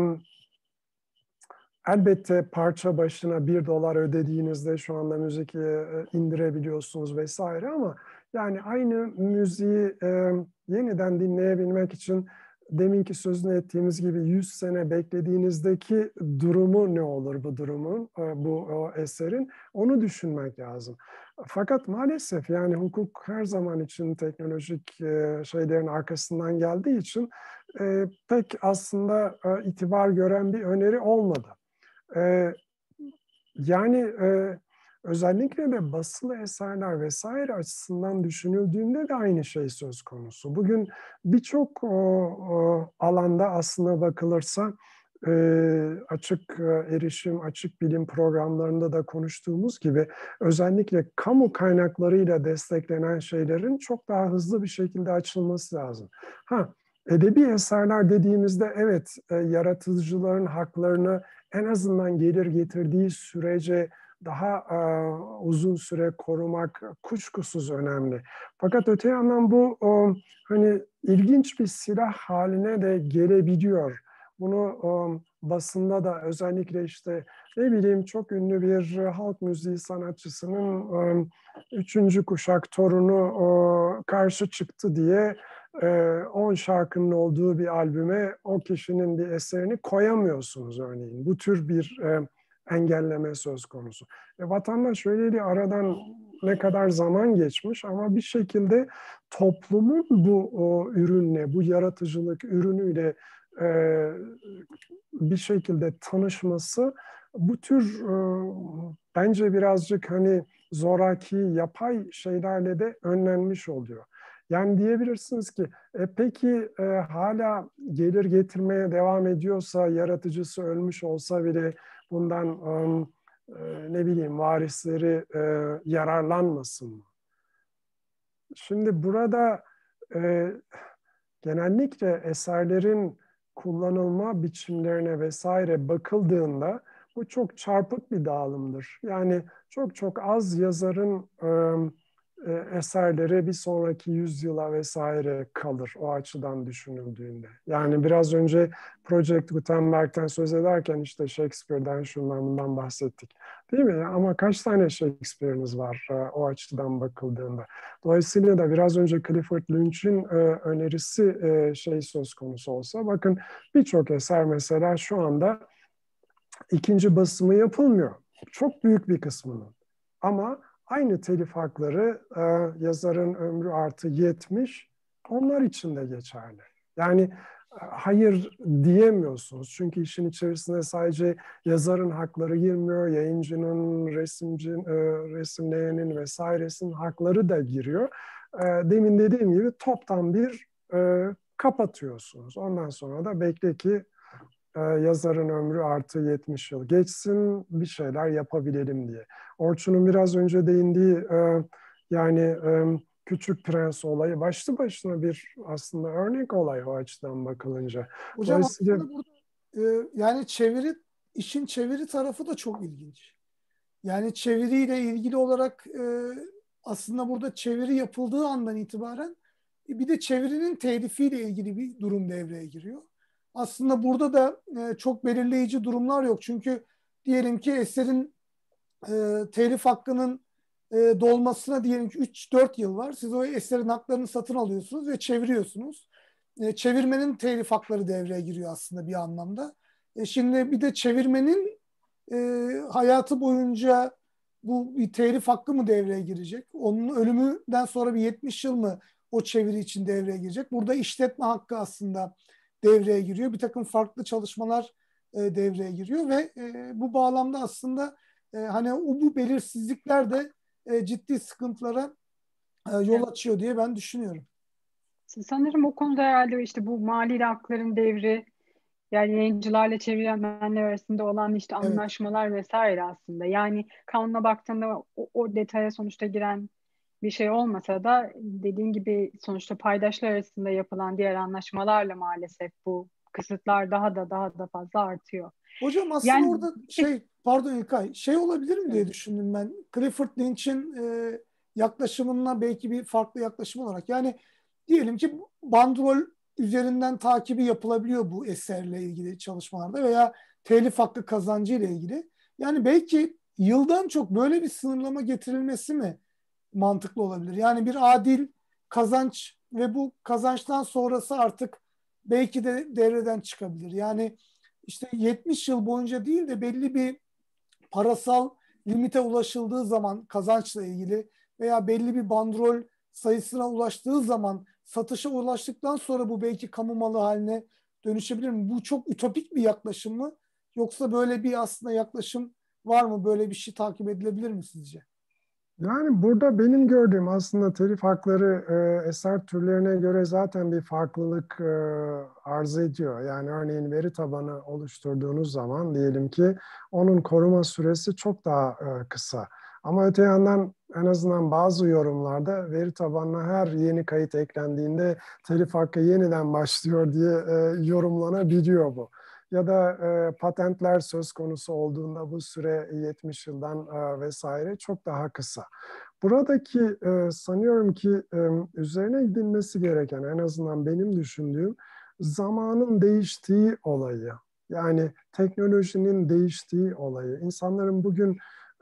elbette parça başına bir dolar ödediğinizde şu anda müzik e, indirebiliyorsunuz vesaire ama yani aynı müziği e, yeniden dinleyebilmek için deminki sözünü ettiğimiz gibi 100 sene beklediğinizdeki durumu ne olur bu durumun, e, bu o eserin onu düşünmek lazım. Fakat maalesef yani hukuk her zaman için teknolojik e, şeylerin arkasından geldiği için e, pek aslında itibar gören bir öneri olmadı. Yani Özellikle de basılı eserler vesaire açısından düşünüldüğünde de aynı şey söz konusu. Bugün birçok alanda aslına bakılırsa e, açık erişim, açık bilim programlarında da konuştuğumuz gibi özellikle kamu kaynaklarıyla desteklenen şeylerin çok daha hızlı bir şekilde açılması lazım. Ha, edebi eserler dediğimizde evet e, yaratıcıların haklarını en azından gelir getirdiği sürece daha e, uzun süre korumak kuşkusuz önemli. Fakat öte yandan bu o, hani ilginç bir silah haline de gelebiliyor. Bunu o, basında da özellikle işte ne bileyim çok ünlü bir halk müziği sanatçısının o, üçüncü kuşak torunu o, karşı çıktı diye 10 şarkının olduğu bir albüme o kişinin bir eserini koyamıyorsunuz örneğin. Bu tür bir e, engelleme söz konusu. E, vatandaş öyleli aradan ne kadar zaman geçmiş ama bir şekilde toplumun bu o, ürünle, bu yaratıcılık ürünüyle e, bir şekilde tanışması bu tür e, bence birazcık hani zoraki, yapay şeylerle de önlenmiş oluyor. Yani diyebilirsiniz ki e, peki e, hala gelir getirmeye devam ediyorsa, yaratıcısı ölmüş olsa bile bundan e, ne bileyim varisleri e, yararlanmasın mı? Şimdi burada e, genellikle eserlerin kullanılma biçimlerine vesaire bakıldığında bu çok çarpık bir dağılımdır. Yani çok çok az yazarın eserleri bir sonraki yüzyıla vesaire kalır o açıdan düşünüldüğünde. Yani biraz önce Project Gutenberg'ten söz ederken işte Shakespeare'den şundan bundan bahsettik. Değil mi? Ama kaç tane Shakespeare'iniz var e, o açıdan bakıldığında? Dolayısıyla da biraz önce Clifford Lynch'in e, önerisi şey söz konusu olsa bakın birçok eser mesela şu anda ikinci basımı yapılmıyor. Çok büyük bir kısmının. Ama aynı telif hakları e, yazarın ömrü artı 70 onlar için de geçerli. Yani e, hayır diyemiyorsunuz. Çünkü işin içerisinde sadece yazarın hakları girmiyor, yayıncının, resimci, e, resimleyenin vesairesinin hakları da giriyor. E, demin dediğim gibi toptan bir kapatıyorsunuz. Ondan sonra da bekle ki e, yazarın ömrü artı 70 yıl geçsin bir şeyler yapabilelim diye. Orçun'un biraz önce değindiği e, yani e, Küçük Prens olayı başlı başına bir aslında örnek olay o açıdan bakılınca. Hocam Dolayısıyla... aslında burada e, yani çeviri işin çeviri tarafı da çok ilginç. Yani çeviriyle ilgili olarak e, aslında burada çeviri yapıldığı andan itibaren bir de çevirinin telifiyle ilgili bir durum devreye giriyor aslında burada da e, çok belirleyici durumlar yok. Çünkü diyelim ki eserin e, telif hakkının e, dolmasına diyelim ki 3-4 yıl var. Siz o eserin haklarını satın alıyorsunuz ve çeviriyorsunuz. E, çevirmenin telif hakları devreye giriyor aslında bir anlamda. E, şimdi bir de çevirmenin e, hayatı boyunca bu bir telif hakkı mı devreye girecek? Onun ölümünden sonra bir 70 yıl mı o çeviri için devreye girecek? Burada işletme hakkı aslında devreye giriyor. Bir takım farklı çalışmalar e, devreye giriyor ve e, bu bağlamda aslında e, hani bu belirsizlikler de e, ciddi sıkıntılara e, yol açıyor diye ben düşünüyorum. Sanırım o konuda herhalde işte bu mali hakların devri yani yayıncılarla çevirmenler arasında olan işte anlaşmalar evet. vesaire aslında. Yani kanuna baktığında o, o detaya sonuçta giren bir şey olmasa da dediğin gibi sonuçta paydaşlar arasında yapılan diğer anlaşmalarla maalesef bu kısıtlar daha da daha da fazla artıyor. Hocam aslında yani, orada şey pardon İlkay şey olabilir mi diye düşündüm ben. Clifford Lynch'in e, yaklaşımına belki bir farklı yaklaşım olarak. Yani diyelim ki bandrol üzerinden takibi yapılabiliyor bu eserle ilgili çalışmalarda veya telif hakkı kazancı ile ilgili. Yani belki yıldan çok böyle bir sınırlama getirilmesi mi mantıklı olabilir. Yani bir adil kazanç ve bu kazançtan sonrası artık belki de devreden çıkabilir. Yani işte 70 yıl boyunca değil de belli bir parasal limite ulaşıldığı zaman kazançla ilgili veya belli bir bandrol sayısına ulaştığı zaman satışa ulaştıktan sonra bu belki kamu malı haline dönüşebilir mi? Bu çok ütopik bir yaklaşım mı? Yoksa böyle bir aslında yaklaşım var mı? Böyle bir şey takip edilebilir mi sizce? Yani burada benim gördüğüm aslında telif hakları e, eser türlerine göre zaten bir farklılık e, arz ediyor. Yani örneğin veri tabanı oluşturduğunuz zaman diyelim ki onun koruma süresi çok daha e, kısa. Ama öte yandan en azından bazı yorumlarda veri tabanına her yeni kayıt eklendiğinde telif hakkı yeniden başlıyor diye e, yorumlanabiliyor bu ya da e, patentler söz konusu olduğunda bu süre 70 yıldan e, vesaire çok daha kısa. Buradaki e, sanıyorum ki e, üzerine gidilmesi gereken en azından benim düşündüğüm zamanın değiştiği olayı. Yani teknolojinin değiştiği olayı. İnsanların bugün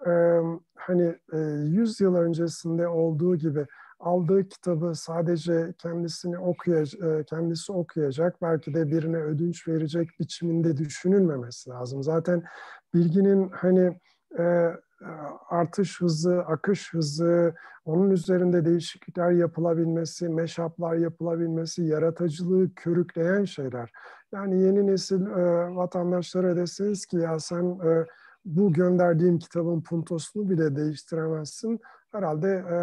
e, hani e, 100 yıl öncesinde olduğu gibi aldığı kitabı sadece kendisini okuyacak, e, kendisi okuyacak, belki de birine ödünç verecek biçiminde düşünülmemesi lazım. Zaten bilginin hani e, artış hızı, akış hızı, onun üzerinde değişiklikler yapılabilmesi, meşaplar yapılabilmesi, yaratıcılığı körükleyen şeyler. Yani yeni nesil e, vatandaşlara deseniz ki ya sen e, bu gönderdiğim kitabın puntosunu bile değiştiremezsin. Herhalde e,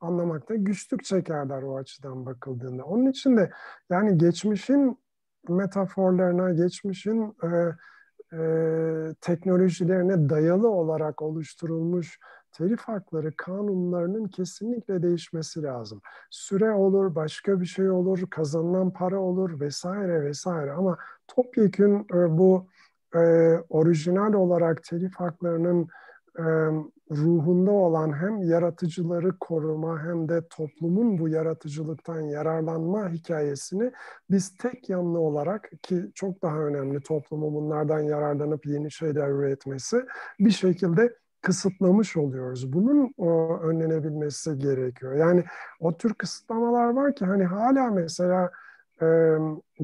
anlamakta güçlük çekerler o açıdan bakıldığında. Onun için de yani geçmişin metaforlarına, geçmişin e, e, teknolojilerine dayalı olarak oluşturulmuş telif hakları kanunlarının kesinlikle değişmesi lazım. Süre olur, başka bir şey olur, kazanılan para olur vesaire vesaire ama topyekün e, bu e, orijinal olarak telif haklarının ruhunda olan hem yaratıcıları koruma hem de toplumun bu yaratıcılıktan yararlanma hikayesini biz tek yanlı olarak ki çok daha önemli toplumun bunlardan yararlanıp yeni şeyler üretmesi bir şekilde kısıtlamış oluyoruz. Bunun o, önlenebilmesi gerekiyor. Yani o tür kısıtlamalar var ki hani hala mesela e,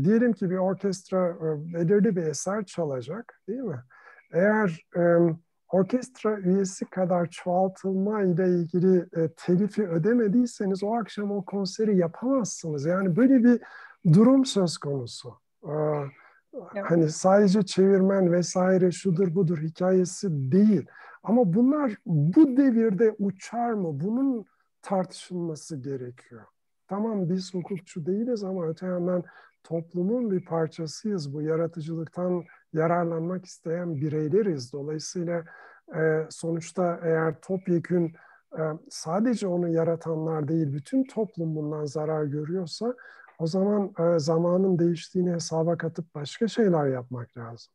diyelim ki bir orkestra e, belirli bir eser çalacak değil mi? Eğer e, orkestra üyesi kadar çoğaltılma ile ilgili e, telifi ödemediyseniz o akşam o konseri yapamazsınız. Yani böyle bir durum söz konusu. E, evet. Hani sadece çevirmen vesaire şudur budur hikayesi değil. Ama bunlar bu devirde uçar mı? Bunun tartışılması gerekiyor. Tamam biz hukukçu değiliz ama öte yandan toplumun bir parçasıyız. Bu yaratıcılıktan yararlanmak isteyen bireyleriz. Dolayısıyla e, sonuçta eğer topyekün e, sadece onu yaratanlar değil, bütün toplum bundan zarar görüyorsa o zaman e, zamanın değiştiğini hesaba katıp başka şeyler yapmak lazım.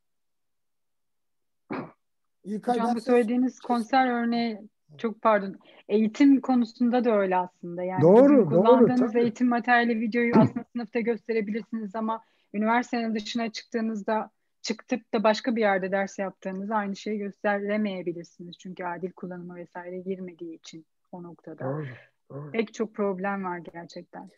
İlkay Hocam bu söylediğiniz konser örneği çok pardon. Eğitim konusunda da öyle aslında. Yani doğru, kullandığınız doğru, tabii. eğitim materyali videoyu aslında <laughs> sınıfta gösterebilirsiniz ama üniversitenin dışına çıktığınızda çıktıp da başka bir yerde ders yaptığınızda aynı şeyi gösteremeyebilirsiniz. Çünkü adil kullanıma vesaire girmediği için o noktada. Doğru, doğru. Pek çok problem var gerçekten.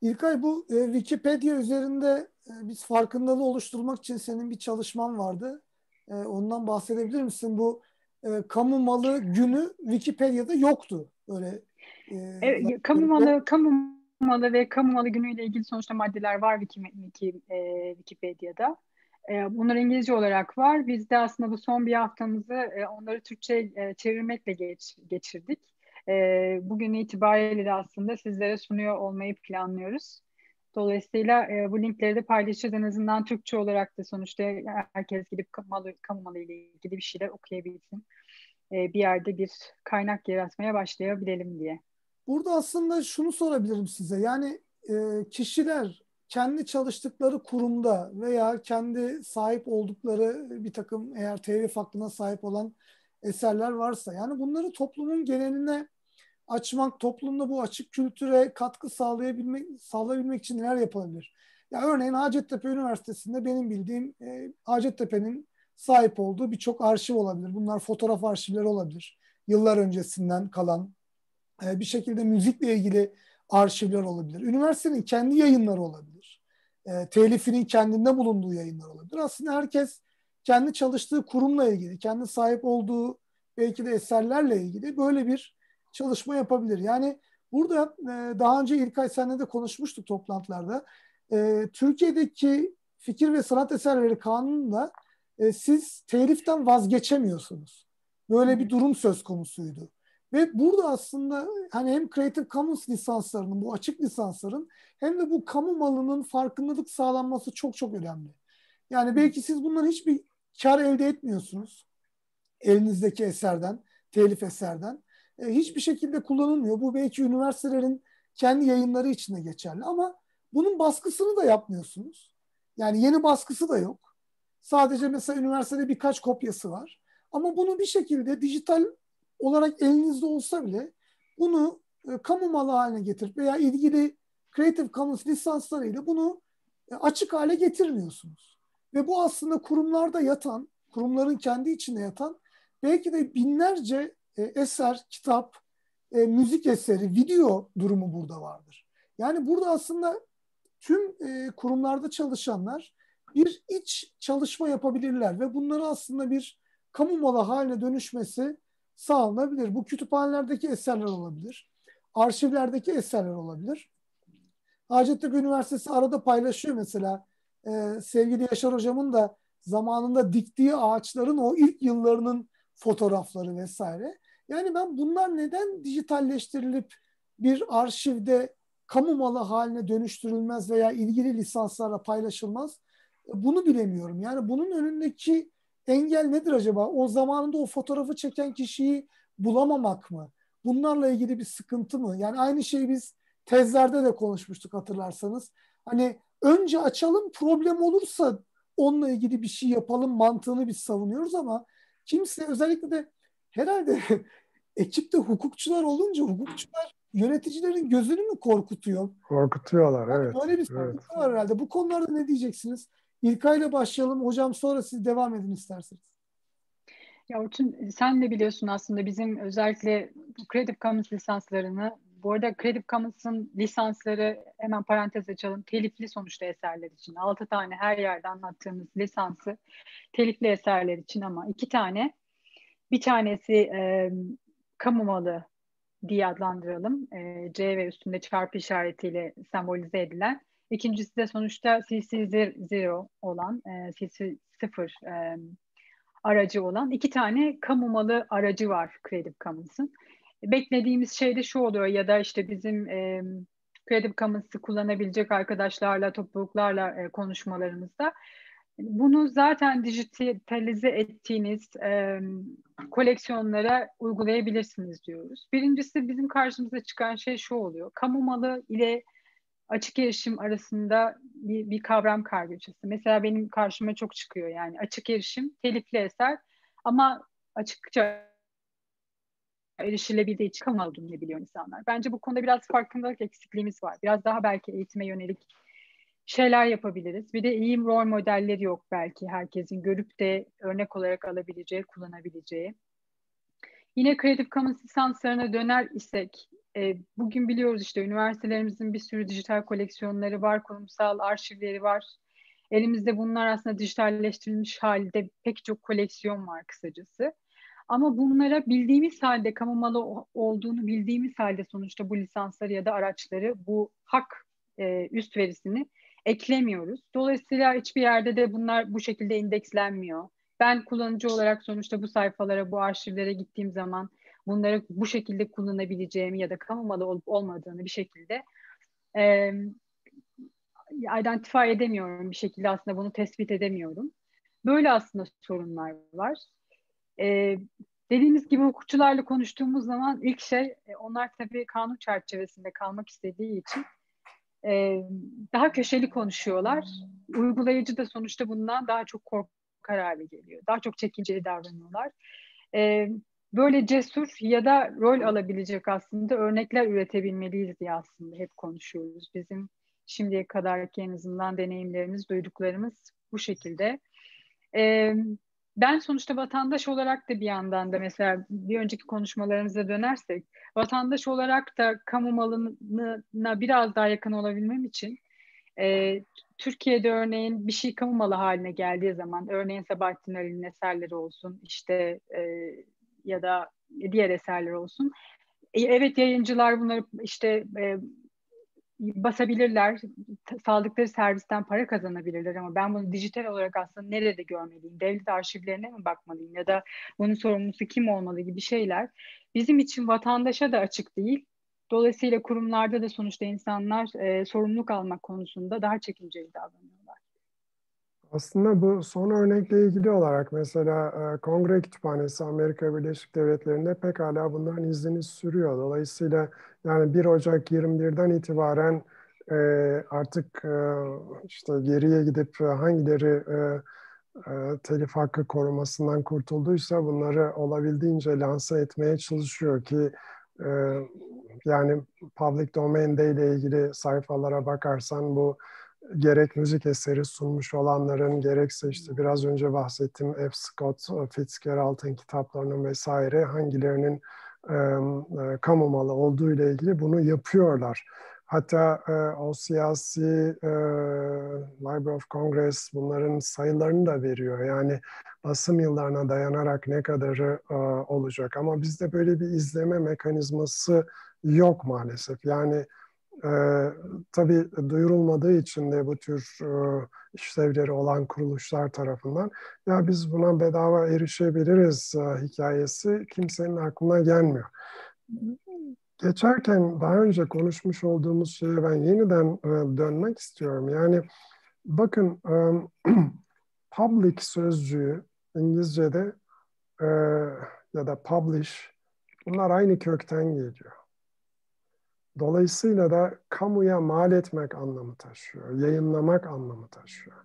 İlkay bu e, Wikipedia üzerinde e, biz farkındalığı oluşturmak için senin bir çalışman vardı. E, ondan bahsedebilir misin? Bu e, kamu malı günü Wikipedia'da yoktu. Öyle. E, evet, kamu malı, kamu malı ve kamu malı günüyle ilgili sonuçta maddeler var Wiki, Wiki, e, Wikipedia'da. E, bunlar İngilizce olarak var. Biz de aslında bu son bir haftamızı e, onları Türkçe e, çevirmekle geç, geçirdik. E, bugün itibariyle de aslında sizlere sunuyor olmayı planlıyoruz. Dolayısıyla e, bu linkleri de paylaşacağız. En azından Türkçe olarak da sonuçta herkes gidip kamu, kamu malı ile ilgili bir şeyler okuyabilsin. E, bir yerde bir kaynak yaratmaya başlayabilelim diye. Burada aslında şunu sorabilirim size. Yani kişiler kendi çalıştıkları kurumda veya kendi sahip oldukları bir takım eğer telif hakkına sahip olan eserler varsa yani bunları toplumun geneline açmak, toplumda bu açık kültüre katkı sağlayabilmek sağlayabilmek için neler yapılabilir? Ya örneğin Hacettepe Üniversitesi'nde benim bildiğim e, Hacettepe'nin sahip olduğu birçok arşiv olabilir. Bunlar fotoğraf arşivleri olabilir. Yıllar öncesinden kalan e, bir şekilde müzikle ilgili arşivler olabilir. Üniversitenin kendi yayınları olabilir. E, telifinin kendinde bulunduğu yayınlar olabilir. Aslında herkes kendi çalıştığı kurumla ilgili, kendi sahip olduğu belki de eserlerle ilgili böyle bir çalışma yapabilir. Yani burada e, daha önce İlkay senle de konuşmuştuk toplantılarda. E, Türkiye'deki fikir ve sanat eserleri kanununda e, siz teliften vazgeçemiyorsunuz. Böyle bir durum söz konusuydu. Ve burada aslında hani hem Creative Commons lisanslarının, bu açık lisansların hem de bu kamu malının farkındalık sağlanması çok çok önemli. Yani belki siz bundan hiçbir kar elde etmiyorsunuz elinizdeki eserden, telif eserden. E, hiçbir şekilde kullanılmıyor. Bu belki üniversitelerin kendi yayınları içinde geçerli ama bunun baskısını da yapmıyorsunuz. Yani yeni baskısı da yok. Sadece mesela üniversitede birkaç kopyası var. Ama bunu bir şekilde dijital olarak elinizde olsa bile bunu e, kamu malı haline getirip veya ilgili Creative Commons lisanslarıyla bunu e, açık hale getirmiyorsunuz. Ve bu aslında kurumlarda yatan, kurumların kendi içinde yatan belki de binlerce e, eser, kitap, e, müzik eseri, video durumu burada vardır. Yani burada aslında tüm e, kurumlarda çalışanlar bir iç çalışma yapabilirler ve bunları aslında bir kamu malı haline dönüşmesi sağlanabilir. Bu kütüphanelerdeki eserler olabilir. Arşivlerdeki eserler olabilir. Hacettepe Üniversitesi arada paylaşıyor mesela. Ee, sevgili Yaşar Hocam'ın da zamanında diktiği ağaçların o ilk yıllarının fotoğrafları vesaire. Yani ben bunlar neden dijitalleştirilip bir arşivde kamu malı haline dönüştürülmez veya ilgili lisanslarla paylaşılmaz? Bunu bilemiyorum. Yani bunun önündeki engel nedir acaba? O zamanında o fotoğrafı çeken kişiyi bulamamak mı? Bunlarla ilgili bir sıkıntı mı? Yani aynı şeyi biz tezlerde de konuşmuştuk hatırlarsanız. Hani önce açalım problem olursa onunla ilgili bir şey yapalım mantığını biz savunuyoruz ama kimse özellikle de herhalde <laughs> ekipte hukukçular olunca hukukçular yöneticilerin gözünü mü korkutuyor? Korkutuyorlar yani evet. Böyle bir sıkıntı evet. var herhalde. Bu konularda ne diyeceksiniz? İlkay ile başlayalım. Hocam sonra siz devam edin isterseniz. Ya Orçun sen de biliyorsun aslında bizim özellikle Creative Commons lisanslarını bu arada Creative Commons'ın lisansları hemen parantez açalım. Telifli sonuçta eserler için. Altı tane her yerde anlattığımız lisansı telifli eserler için ama iki tane. Bir tanesi e, kamu malı diye adlandıralım. E, C ve üstünde çarpı işaretiyle sembolize edilen. İkincisi de sonuçta CC0 olan, e, CC0 e, aracı olan iki tane kamu malı aracı var Creative Commons'ın. Beklediğimiz şey de şu oluyor ya da işte bizim e, Creative Commons'ı kullanabilecek arkadaşlarla, topluluklarla e, konuşmalarımızda bunu zaten dijitalize ettiğiniz e, koleksiyonlara uygulayabilirsiniz diyoruz. Birincisi bizim karşımıza çıkan şey şu oluyor. Kamu malı ile açık erişim arasında bir, bir kavram kargaşası. Mesela benim karşıma çok çıkıyor yani açık erişim, telifli eser ama açıkça erişilebildiği için kamu olduğunu biliyor insanlar. Bence bu konuda biraz farkındalık eksikliğimiz var. Biraz daha belki eğitime yönelik şeyler yapabiliriz. Bir de iyi rol modelleri yok belki herkesin görüp de örnek olarak alabileceği, kullanabileceği. Yine Creative Commons lisanslarına döner isek, e, bugün biliyoruz işte üniversitelerimizin bir sürü dijital koleksiyonları var, kurumsal arşivleri var. Elimizde bunlar aslında dijitalleştirilmiş halde pek çok koleksiyon var kısacası. Ama bunlara bildiğimiz halde kamu malı olduğunu bildiğimiz halde sonuçta bu lisansları ya da araçları bu hak e, üst verisini eklemiyoruz. Dolayısıyla hiçbir yerde de bunlar bu şekilde indekslenmiyor. Ben kullanıcı olarak sonuçta bu sayfalara, bu arşivlere gittiğim zaman bunları bu şekilde kullanabileceğimi ya da kamu malı olup olmadığını bir şekilde e, identify edemiyorum bir şekilde aslında bunu tespit edemiyorum. Böyle aslında sorunlar var. E, dediğimiz gibi hukukçularla konuştuğumuz zaman ilk şey e, onlar tabii kanun çerçevesinde kalmak istediği için e, daha köşeli konuşuyorlar. Uygulayıcı da sonuçta bundan daha çok korkar hale geliyor. Daha çok çekinceli davranıyorlar. E, böyle cesur ya da rol alabilecek aslında örnekler üretebilmeliyiz diye aslında hep konuşuyoruz. Bizim şimdiye kadarki en azından deneyimlerimiz, duyduklarımız bu şekilde. E, ben sonuçta vatandaş olarak da bir yandan da mesela bir önceki konuşmalarımıza dönersek vatandaş olarak da kamu malına biraz daha yakın olabilmem için e, Türkiye'de örneğin bir şey kamu malı haline geldiği zaman örneğin Sabahattin Ali'nin eserleri olsun işte e, ya da diğer eserler olsun. E, evet yayıncılar bunları işte e, basabilirler, sağladıkları servisten para kazanabilirler ama ben bunu dijital olarak aslında nerede görmeliyim? Devlet arşivlerine mi bakmalıyım ya da bunun sorumlusu kim olmalı gibi şeyler bizim için vatandaşa da açık değil. Dolayısıyla kurumlarda da sonuçta insanlar e, sorumluluk almak konusunda daha çekinceli davranıyorlar. Aslında bu son örnekle ilgili olarak mesela e, Kongre Kütüphanesi Amerika Birleşik Devletleri'nde pekala bunların izini sürüyor. Dolayısıyla yani 1 Ocak 21'den itibaren e, artık e, işte geriye gidip hangileri telif hakkı korumasından kurtulduysa bunları olabildiğince lanse etmeye çalışıyor ki yani public domain ile ilgili sayfalara bakarsan bu gerek müzik eseri sunmuş olanların gerekse işte biraz önce bahsettiğim F. Scott Fitzgerald'ın kitaplarının vesaire hangilerinin e, e, kamu malı olduğu ile ilgili bunu yapıyorlar. Hatta e, o e, Library of Congress bunların sayılarını da veriyor. Yani basım yıllarına dayanarak ne kadarı e, olacak. Ama bizde böyle bir izleme mekanizması yok maalesef. Yani e, tabii duyurulmadığı için de bu tür e, işlevleri olan kuruluşlar tarafından ya biz buna bedava erişebiliriz e, hikayesi kimsenin aklına gelmiyor. geçerken daha önce konuşmuş olduğumuz şeye ben yeniden dönmek istiyorum. Yani bakın <clears throat> public sözcüğü İngilizce'de ya da publish bunlar aynı kökten geliyor. Dolayısıyla da kamuya mal etmek anlamı taşıyor, yayınlamak anlamı taşıyor.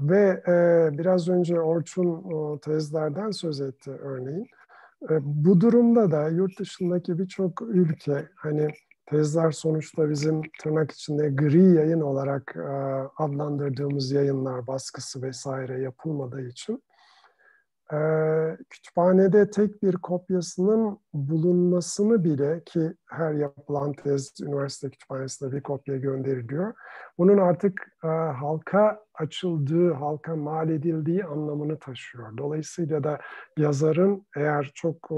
Ve e, biraz önce Orçun o, tezlerden söz etti örneğin. E, bu durumda da yurt dışındaki birçok ülke hani tezler sonuçta bizim tırnak içinde gri yayın olarak e, adlandırdığımız yayınlar baskısı vesaire yapılmadığı için e, kütüphanede tek bir kopyasının bulunmasını bile ki her yapılan tez üniversite kütüphanesinde bir kopya gönderiliyor. Bunun artık e, halka açıldığı, halka mal edildiği anlamını taşıyor. Dolayısıyla da yazarın eğer çok e,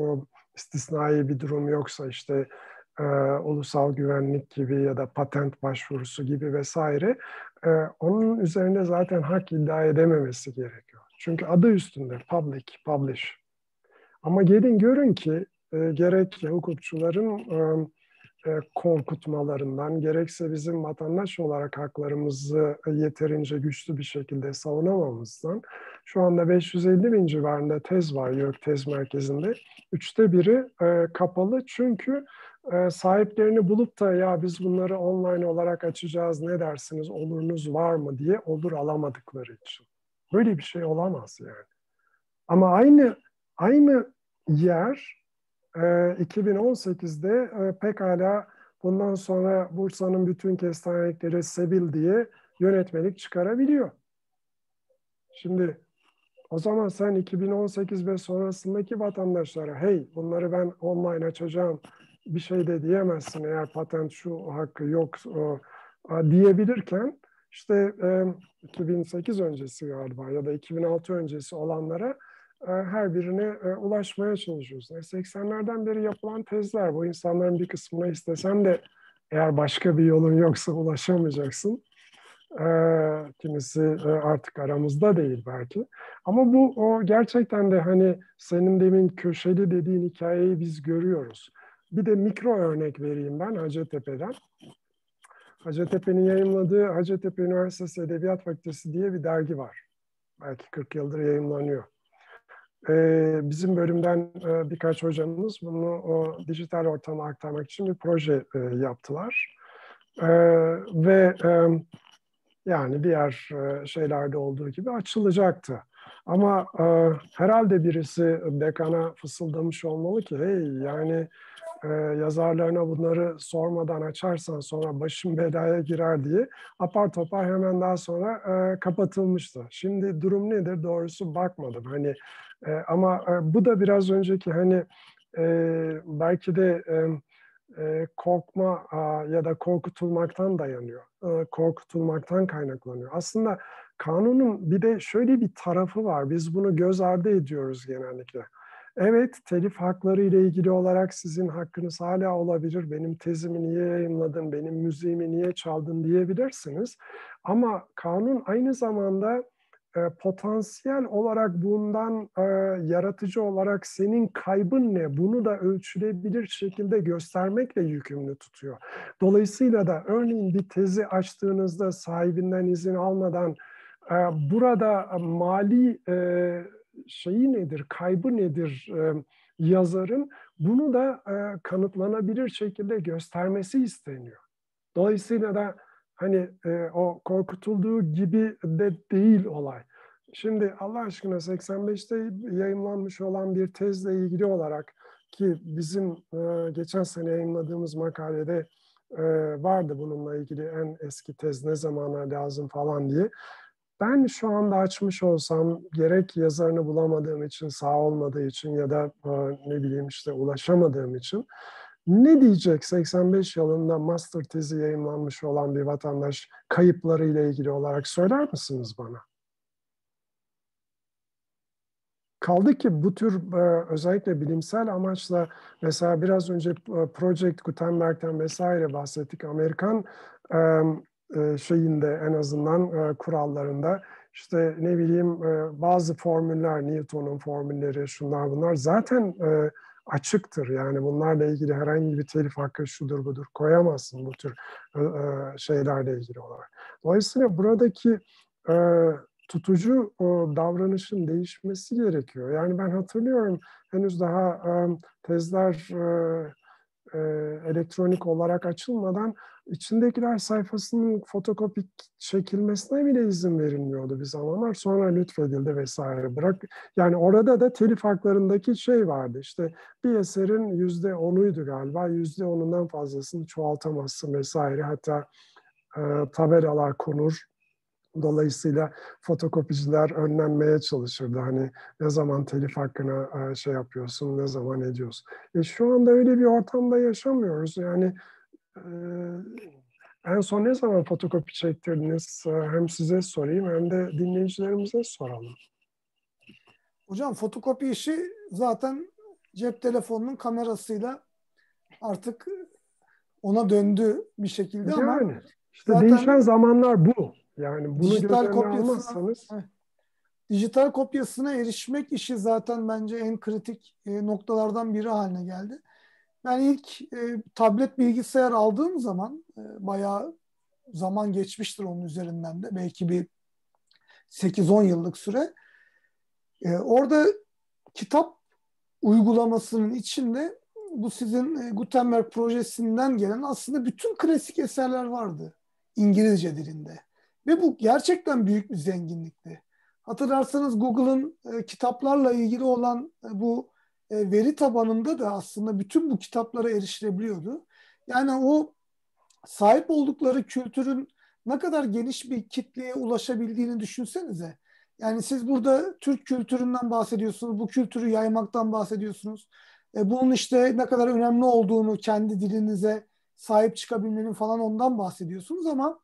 istisnai bir durum yoksa işte e, ulusal güvenlik gibi ya da patent başvurusu gibi vesaire e, onun üzerinde zaten hak iddia edememesi gerekiyor. Çünkü adı üstünde public, publish. Ama gelin görün ki e, gerek hukukçuların e, e, korkutmalarından, gerekse bizim vatandaş olarak haklarımızı yeterince güçlü bir şekilde savunamamızdan şu anda 550 bin civarında tez var YÖK Tez Merkezi'nde. Üçte biri e, kapalı çünkü e, sahiplerini bulup da ya biz bunları online olarak açacağız ne dersiniz olurunuz var mı diye olur alamadıkları için. Böyle bir şey olamaz yani. Ama aynı aynı yer e, 2018'de e, pekala bundan sonra Bursa'nın bütün kestanelikleri Sebil diye yönetmelik çıkarabiliyor. Şimdi o zaman sen 2018 ve sonrasındaki vatandaşlara hey bunları ben online açacağım bir şey de diyemezsin eğer patent şu hakkı yok o, diyebilirken işte e, 2008 öncesi galiba ya da 2006 öncesi olanlara her birine ulaşmaya çalışıyoruz. E, 80'lerden beri yapılan tezler bu insanların bir kısmına istesen de eğer başka bir yolun yoksa ulaşamayacaksın. Kimisi artık aramızda değil belki. Ama bu o gerçekten de hani senin demin köşeli dediğin hikayeyi biz görüyoruz. Bir de mikro örnek vereyim ben Hacettepe'den. Hacettepe'nin yayınladığı Hacettepe Üniversitesi Edebiyat Fakültesi diye bir dergi var. Belki 40 yıldır yayınlanıyor. Ee, bizim bölümden e, birkaç hocamız bunu o dijital ortama aktarmak için bir proje e, yaptılar. E, ve e, yani diğer e, şeylerde olduğu gibi açılacaktı. Ama e, herhalde birisi dekana fısıldamış olmalı ki hey yani e, yazarlarına bunları sormadan açarsan sonra başım belaya girer diye apar topar hemen daha sonra e, kapatılmıştı. Şimdi durum nedir doğrusu bakmadım. Hani e, ama e, bu da biraz önceki hani e, belki de e, e, korkma a, ya da korkutulmaktan dayanıyor. E, korkutulmaktan kaynaklanıyor. Aslında kanunun bir de şöyle bir tarafı var. Biz bunu göz ardı ediyoruz genellikle. Evet, telif hakları ile ilgili olarak sizin hakkınız hala olabilir. Benim tezimi niye yayınladın, benim müziğimi niye çaldın diyebilirsiniz. Ama kanun aynı zamanda e, potansiyel olarak bundan e, yaratıcı olarak senin kaybın ne? Bunu da ölçülebilir şekilde göstermekle yükümlü tutuyor. Dolayısıyla da örneğin bir tezi açtığınızda sahibinden izin almadan e, burada mali e, şeyi nedir, kaybı nedir e, yazarın bunu da e, kanıtlanabilir şekilde göstermesi isteniyor. Dolayısıyla da hani e, o korkutulduğu gibi de değil olay. Şimdi Allah aşkına 85'te yayınlanmış olan bir tezle ilgili olarak ki bizim e, geçen sene yayınladığımız makalede e, vardı bununla ilgili en eski tez ne zamana lazım falan diye. Ben şu anda açmış olsam gerek yazarını bulamadığım için, sağ olmadığı için ya da e, ne bileyim işte ulaşamadığım için ne diyecek 85 yılında master tezi yayınlanmış olan bir vatandaş kayıpları ile ilgili olarak söyler misiniz bana? Kaldı ki bu tür e, özellikle bilimsel amaçla mesela biraz önce e, Project Gutenberg'ten vesaire bahsettik. Amerikan e, şeyinde en azından e, kurallarında işte ne bileyim e, bazı formüller, Newton'un formülleri, şunlar bunlar zaten açıktır. Yani bunlarla ilgili herhangi bir telif hakkı şudur budur koyamazsın bu tür şeylerle ilgili olarak. Dolayısıyla buradaki tutucu davranışın değişmesi gerekiyor. Yani ben hatırlıyorum henüz daha e, tezler e, elektronik olarak açılmadan içindekiler sayfasının fotokopik çekilmesine bile izin verilmiyordu bir zamanlar. Sonra lütfedildi vesaire. Bırak yani orada da telif haklarındaki şey vardı. İşte bir eserin yüzde onuydu galiba. Yüzde onundan fazlasını çoğaltamazsın vesaire. Hatta e, tabelalar konur. Dolayısıyla fotokopiciler önlenmeye çalışırdı. Hani ne zaman telif hakkına e, şey yapıyorsun, ne zaman ediyorsun. E şu anda öyle bir ortamda yaşamıyoruz. Yani en son ne zaman fotokopi çektirdiniz? Hem size sorayım hem de dinleyicilerimize soralım. Hocam fotokopi işi zaten cep telefonunun kamerasıyla artık ona döndü bir şekilde yani, ama işte zaten değişen zamanlar bu. Yani bunu dijital almazsanız dijital kopyasına erişmek işi zaten bence en kritik noktalardan biri haline geldi. Ben ilk e, tablet bilgisayar aldığım zaman e, bayağı zaman geçmiştir onun üzerinden de. Belki bir 8-10 yıllık süre. E, orada kitap uygulamasının içinde bu sizin e, Gutenberg projesinden gelen aslında bütün klasik eserler vardı İngilizce dilinde. Ve bu gerçekten büyük bir zenginlikti. Hatırlarsanız Google'ın e, kitaplarla ilgili olan e, bu e, veri tabanında da aslında bütün bu kitaplara erişilebiliyordu. Yani o sahip oldukları kültürün ne kadar geniş bir kitleye ulaşabildiğini düşünsenize. Yani siz burada Türk kültüründen bahsediyorsunuz, bu kültürü yaymaktan bahsediyorsunuz. E, bunun işte ne kadar önemli olduğunu kendi dilinize sahip çıkabilmenin falan ondan bahsediyorsunuz ama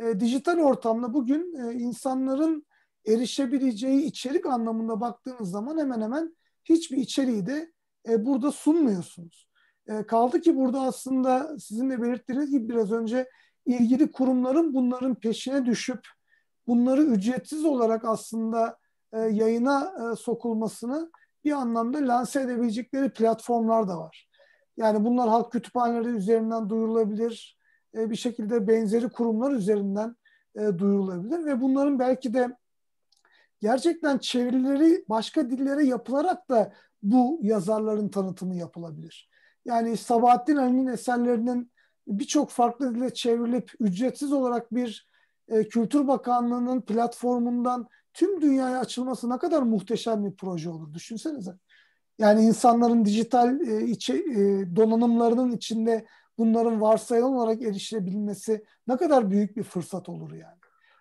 e, dijital ortamda bugün e, insanların erişebileceği içerik anlamında baktığınız zaman hemen hemen hiçbir içeriği de e, burada sunmuyorsunuz. E, kaldı ki burada aslında sizin de belirttiğiniz gibi biraz önce ilgili kurumların bunların peşine düşüp bunları ücretsiz olarak aslında e, yayına e, sokulmasını bir anlamda lanse edebilecekleri platformlar da var. Yani bunlar halk kütüphaneleri üzerinden duyurulabilir, e, bir şekilde benzeri kurumlar üzerinden e, duyurulabilir ve bunların belki de gerçekten çevirileri başka dillere yapılarak da bu yazarların tanıtımı yapılabilir. Yani Sabahattin Ali'nin eserlerinin birçok farklı dile çevrilip ücretsiz olarak bir e, Kültür Bakanlığı'nın platformundan tüm dünyaya açılması ne kadar muhteşem bir proje olur düşünsenize. Yani insanların dijital e, içi, e, donanımlarının içinde bunların varsayılan olarak erişilebilmesi ne kadar büyük bir fırsat olur yani.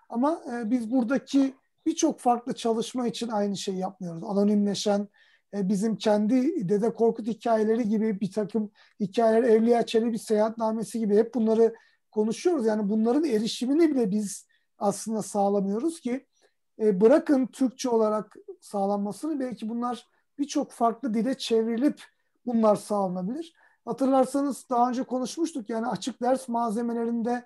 Ama e, biz buradaki birçok farklı çalışma için aynı şeyi yapmıyoruz. Anonimleşen, e, bizim kendi Dede Korkut hikayeleri gibi bir takım hikayeler, Evliya Çelebi seyahatnamesi gibi hep bunları konuşuyoruz. Yani bunların erişimini bile biz aslında sağlamıyoruz ki e, bırakın Türkçe olarak sağlanmasını belki bunlar birçok farklı dile çevrilip bunlar sağlanabilir. Hatırlarsanız daha önce konuşmuştuk yani açık ders malzemelerinde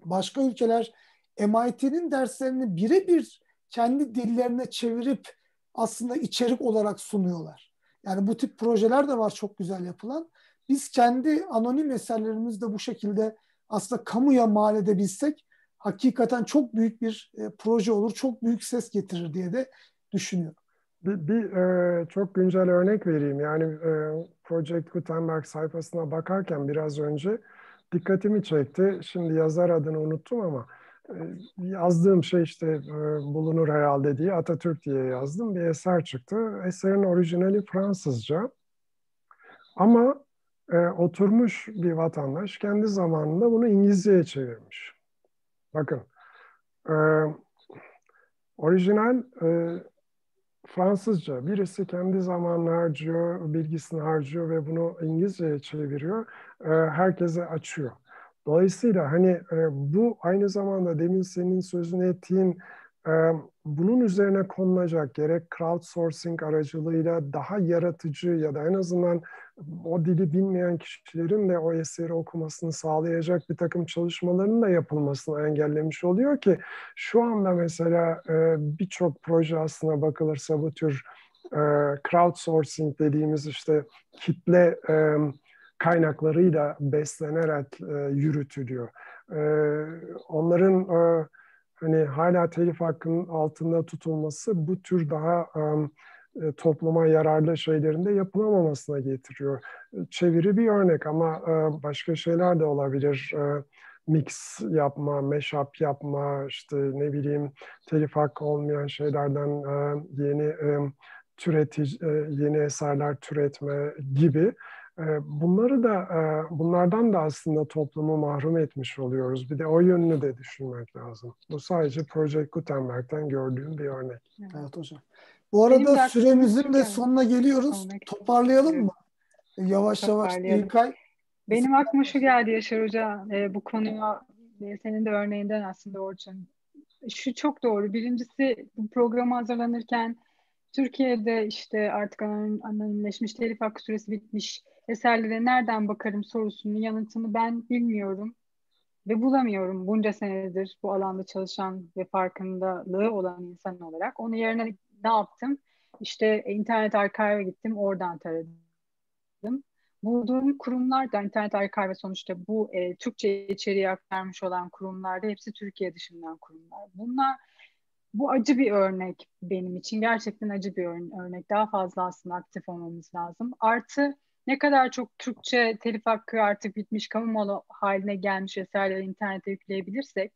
başka ülkeler MIT'nin derslerini birebir kendi dillerine çevirip aslında içerik olarak sunuyorlar. Yani bu tip projeler de var çok güzel yapılan. Biz kendi anonim eserlerimizde bu şekilde aslında kamuya mal edebilsek hakikaten çok büyük bir e, proje olur, çok büyük ses getirir diye de düşünüyorum. Bir, bir e, çok güncel örnek vereyim. Yani e, Project Gutenberg sayfasına bakarken biraz önce dikkatimi çekti. Şimdi yazar adını unuttum ama ee, yazdığım şey işte e, bulunur herhalde diye Atatürk diye yazdım. Bir eser çıktı. Eserin orijinali Fransızca. Ama e, oturmuş bir vatandaş kendi zamanında bunu İngilizceye çevirmiş. Bakın, e, orijinal e, Fransızca. Birisi kendi zamanını harcıyor, bilgisini harcıyor ve bunu İngilizceye çeviriyor. E, herkese açıyor. Dolayısıyla hani e, bu aynı zamanda demin senin sözünü ettiğin bunun üzerine konulacak gerek crowdsourcing aracılığıyla daha yaratıcı ya da en azından o dili bilmeyen kişilerin de o eseri okumasını sağlayacak bir takım çalışmaların da yapılmasını engellemiş oluyor ki şu anda mesela birçok proje aslına bakılırsa bu tür crowdsourcing dediğimiz işte kitle kaynaklarıyla beslenerek yürütülüyor. Onların hani hala telif hakkının altında tutulması bu tür daha e, topluma yararlı şeylerin de yapılamamasına getiriyor. Çeviri bir örnek ama başka şeyler de olabilir. Mix yapma, mashup yapma, işte ne bileyim telif hakkı olmayan şeylerden yeni e, türetici, yeni eserler türetme gibi. E, bunları da bunlardan da aslında toplumu mahrum etmiş oluyoruz. Bir de o yönünü de düşünmek lazım. Bu sadece Project Gutenberg'den gördüğüm bir örnek. Evet hocam. Bu arada süremizin de sonuna geliyoruz. Toparlayalım mı? Yavaş yavaş İlkay. Benim aklıma şu geldi Yaşar Hoca. E, bu konuya e, senin de örneğinden aslında Orçun. Şu çok doğru. Birincisi bu programı hazırlanırken Türkiye'de işte artık anonimleşmiş telif hakkı süresi bitmiş eserlere nereden bakarım sorusunun yanıtını ben bilmiyorum ve bulamıyorum bunca senedir bu alanda çalışan ve farkındalığı olan insan olarak. Onun yerine ne yaptım? İşte internet arşive gittim, oradan taradım. Bulduğum kurumlar da internet arşive sonuçta bu e, Türkçe içeriği aktarmış olan kurumlarda hepsi Türkiye dışından kurumlar. Bunlar bu acı bir örnek benim için. Gerçekten acı bir örnek. Daha fazla aslında aktif olmamız lazım. Artı ne kadar çok Türkçe telif hakkı artık bitmiş kamu malı haline gelmiş eserleri internete yükleyebilirsek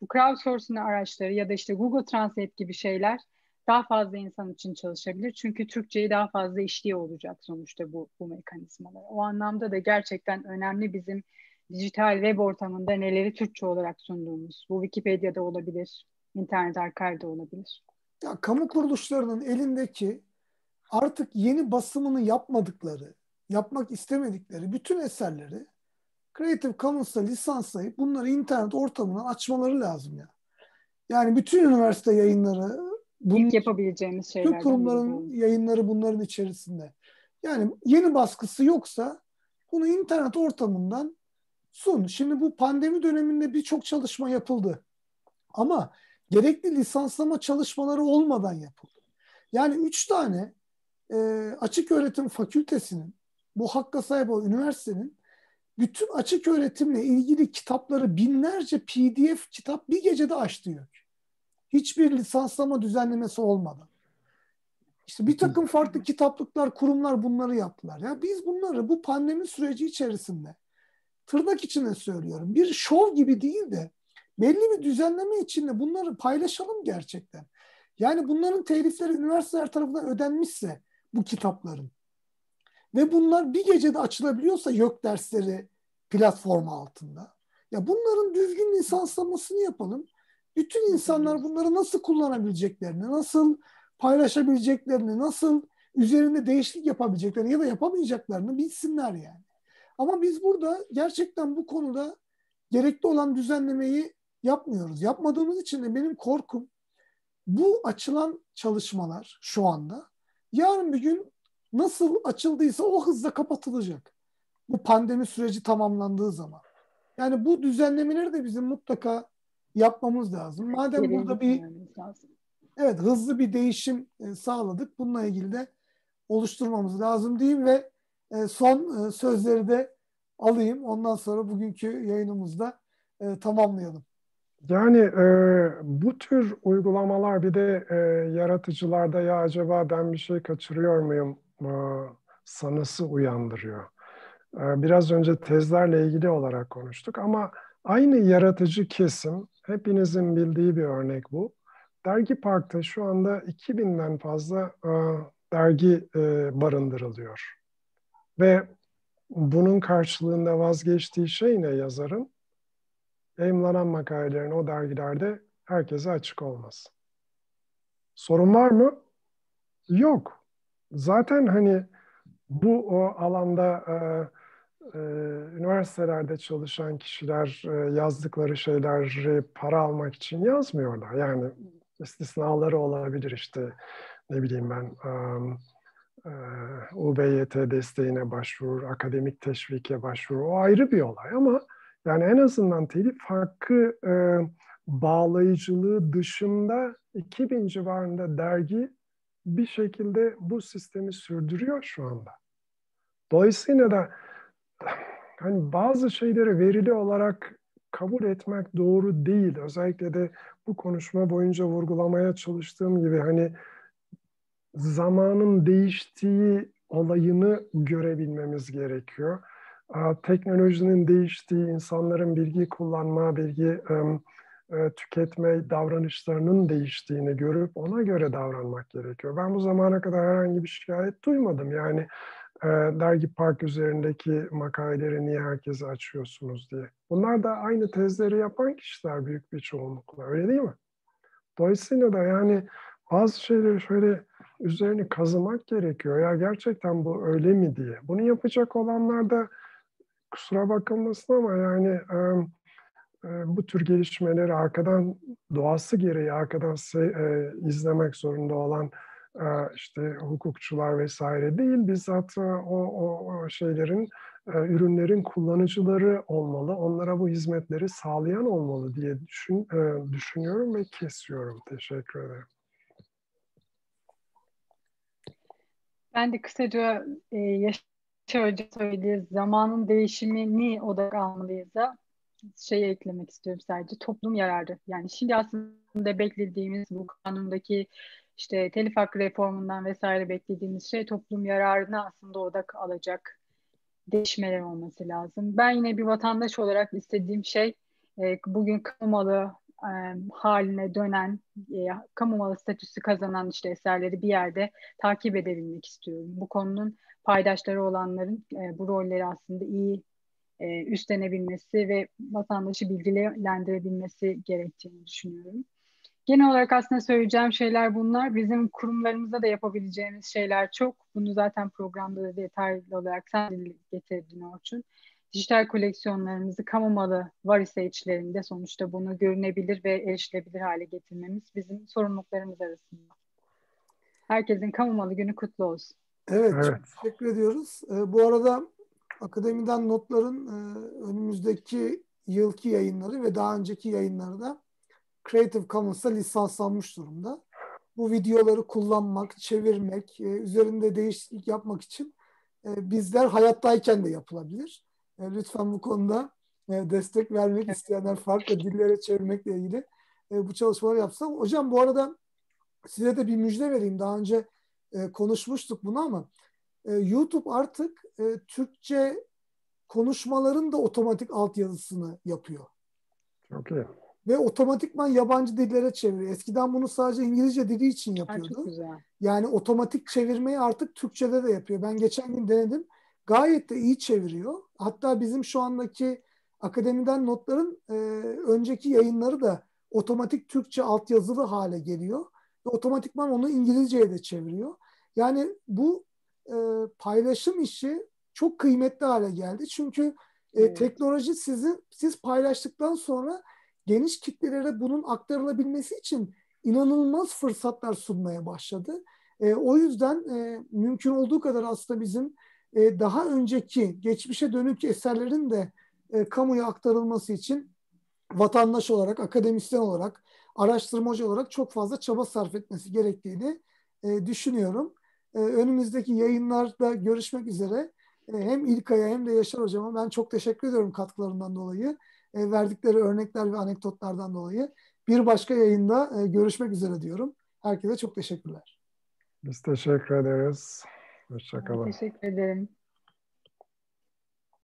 bu crowdsourcing araçları ya da işte Google Translate gibi şeyler daha fazla insan için çalışabilir. Çünkü Türkçeyi daha fazla işliyor olacak sonuçta bu, bu mekanizmalar. O anlamda da gerçekten önemli bizim dijital web ortamında neleri Türkçe olarak sunduğumuz. Bu Wikipedia'da olabilir, internet arşivde olabilir. Ya, kamu kuruluşlarının elindeki artık yeni basımını yapmadıkları, yapmak istemedikleri bütün eserleri Creative Commons'ta lisanslayıp bunları internet ortamına açmaları lazım ya. Yani bütün üniversite yayınları bunun, İlk yapabileceğimiz şeyler. Tüm kurumların yayınları bunların içerisinde. Yani yeni baskısı yoksa bunu internet ortamından sun. Şimdi bu pandemi döneminde birçok çalışma yapıldı. Ama gerekli lisanslama çalışmaları olmadan yapıldı. Yani üç tane e, açık öğretim fakültesinin bu hakka sahip olan üniversitenin bütün açık öğretimle ilgili kitapları binlerce PDF kitap bir gecede açtı yok. Hiçbir lisanslama düzenlemesi olmadan. İşte bir takım farklı kitaplıklar, kurumlar bunları yaptılar. Ya biz bunları bu pandemi süreci içerisinde tırnak içine söylüyorum. Bir şov gibi değil de belli bir düzenleme içinde bunları paylaşalım gerçekten. Yani bunların telifleri üniversiteler tarafından ödenmişse bu kitapların ve bunlar bir gecede açılabiliyorsa YÖK dersleri platformu altında. Ya bunların düzgün lisanslamasını yapalım. Bütün insanlar bunları nasıl kullanabileceklerini, nasıl paylaşabileceklerini, nasıl üzerinde değişiklik yapabileceklerini ya da yapamayacaklarını bilsinler yani. Ama biz burada gerçekten bu konuda gerekli olan düzenlemeyi yapmıyoruz. Yapmadığımız için de benim korkum bu açılan çalışmalar şu anda yarın bir gün nasıl açıldıysa o hızla kapatılacak. Bu pandemi süreci tamamlandığı zaman. Yani bu düzenlemeleri de bizim mutlaka yapmamız lazım. Madem burada bir evet hızlı bir değişim e, sağladık. Bununla ilgili de oluşturmamız lazım diyeyim ve e, son e, sözleri de alayım. Ondan sonra bugünkü yayınımızda tamamlayalım. Yani e, bu tür uygulamalar bir de e, yaratıcılarda ya acaba ben bir şey kaçırıyor muyum sanısı uyandırıyor. E, biraz önce tezlerle ilgili olarak konuştuk ama aynı yaratıcı kesim, hepinizin bildiği bir örnek bu. Dergi Park'ta şu anda 2000'den fazla e, dergi barındırılıyor. Ve bunun karşılığında vazgeçtiği şey ne yazarın? Yayınlanan makalelerin o dergilerde herkese açık olması. Sorun var mı? Yok zaten hani bu o alanda e, e, üniversitelerde çalışan kişiler e, yazdıkları şeyleri para almak için yazmıyorlar. Yani istisnaları olabilir işte ne bileyim ben um, e, UBYT desteğine başvurur, akademik teşvike başvurur. O ayrı bir olay ama yani en azından telif hakkı e, bağlayıcılığı dışında 2000 civarında dergi bir şekilde bu sistemi sürdürüyor şu anda. Dolayısıyla da hani bazı şeyleri verili olarak kabul etmek doğru değil. Özellikle de bu konuşma boyunca vurgulamaya çalıştığım gibi hani zamanın değiştiği olayını görebilmemiz gerekiyor. Teknolojinin değiştiği, insanların bilgi kullanma, bilgi e, tüketme davranışlarının değiştiğini görüp ona göre davranmak gerekiyor. Ben bu zamana kadar herhangi bir şikayet duymadım. Yani e, dergi park üzerindeki makaleleri niye herkese açıyorsunuz diye. Bunlar da aynı tezleri yapan kişiler büyük bir çoğunlukla öyle değil mi? Dolayısıyla da yani bazı şeyleri şöyle üzerini kazımak gerekiyor. Ya gerçekten bu öyle mi diye. Bunu yapacak olanlar da kusura bakılmasın ama yani e, bu tür gelişmeleri arkadan doğası gereği arkadan e, izlemek zorunda olan e, işte hukukçular vesaire değil bizzat o, o, o şeylerin e, ürünlerin kullanıcıları olmalı onlara bu hizmetleri sağlayan olmalı diye düşün, e, düşünüyorum ve kesiyorum teşekkür ederim. Ben de kısaca e, Yaşar Hoca söylediği zamanın değişimini odak almalıyız da şey eklemek istiyorum sadece toplum yararı. Yani şimdi aslında beklediğimiz bu kanundaki işte telif hakkı reformundan vesaire beklediğimiz şey toplum yararına aslında odak alacak değişmeler olması lazım. Ben yine bir vatandaş olarak istediğim şey e, bugün kamu malı e, haline dönen, e, kamu malı statüsü kazanan işte eserleri bir yerde takip edebilmek istiyorum. Bu konunun paydaşları olanların e, bu rolleri aslında iyi e, üstlenebilmesi ve vatandaşı bilgilendirebilmesi gerektiğini düşünüyorum. Genel olarak aslında söyleyeceğim şeyler bunlar. Bizim kurumlarımızda da yapabileceğimiz şeyler çok. Bunu zaten programda da detaylı olarak sen getirdin Orçun. Dijital koleksiyonlarımızı kamu malı var ise içlerinde sonuçta bunu görünebilir ve erişilebilir hale getirmemiz bizim sorumluluklarımız arasında. Herkesin kamu malı günü kutlu olsun. Evet, evet. çok teşekkür ediyoruz. Ee, bu arada Akademiden notların e, önümüzdeki yılki yayınları ve daha önceki yayınları da Creative Commons'a lisanslanmış durumda. Bu videoları kullanmak, çevirmek, e, üzerinde değişiklik yapmak için e, bizler hayattayken de yapılabilir. E, lütfen bu konuda e, destek vermek isteyenler farklı dillere çevirmekle ilgili e, bu çalışmaları yapsam. Hocam bu arada size de bir müjde vereyim. Daha önce e, konuşmuştuk bunu ama e, YouTube artık e, Türkçe konuşmaların da otomatik altyazısını yapıyor. Çok iyi. Ve otomatikman yabancı dillere çeviriyor. Eskiden bunu sadece İngilizce dili için yapıyordu. Yani otomatik çevirmeyi artık Türkçe'de de yapıyor. Ben geçen gün denedim. Gayet de iyi çeviriyor. Hatta bizim şu andaki akademiden notların e, önceki yayınları da otomatik Türkçe altyazılı hale geliyor. Ve otomatikman onu İngilizceye de çeviriyor. Yani bu e, paylaşım işi çok kıymetli hale geldi. Çünkü e, evet. teknoloji sizi siz paylaştıktan sonra geniş kitlelere bunun aktarılabilmesi için inanılmaz fırsatlar sunmaya başladı. E, o yüzden e, mümkün olduğu kadar aslında bizim e, daha önceki geçmişe dönük eserlerin de e, kamuya aktarılması için vatandaş olarak, akademisyen olarak, araştırmacı olarak çok fazla çaba sarf etmesi gerektiğini e, düşünüyorum. E, önümüzdeki yayınlarda görüşmek üzere. E, hem İlkay'a hem de Yaşar Hocam'a ben çok teşekkür ediyorum katkılarından dolayı. E, verdikleri örnekler ve anekdotlardan dolayı. Bir başka yayında e, görüşmek üzere diyorum. Herkese çok teşekkürler. Biz teşekkür ederiz. Hoşçakalın. Teşekkür ederim.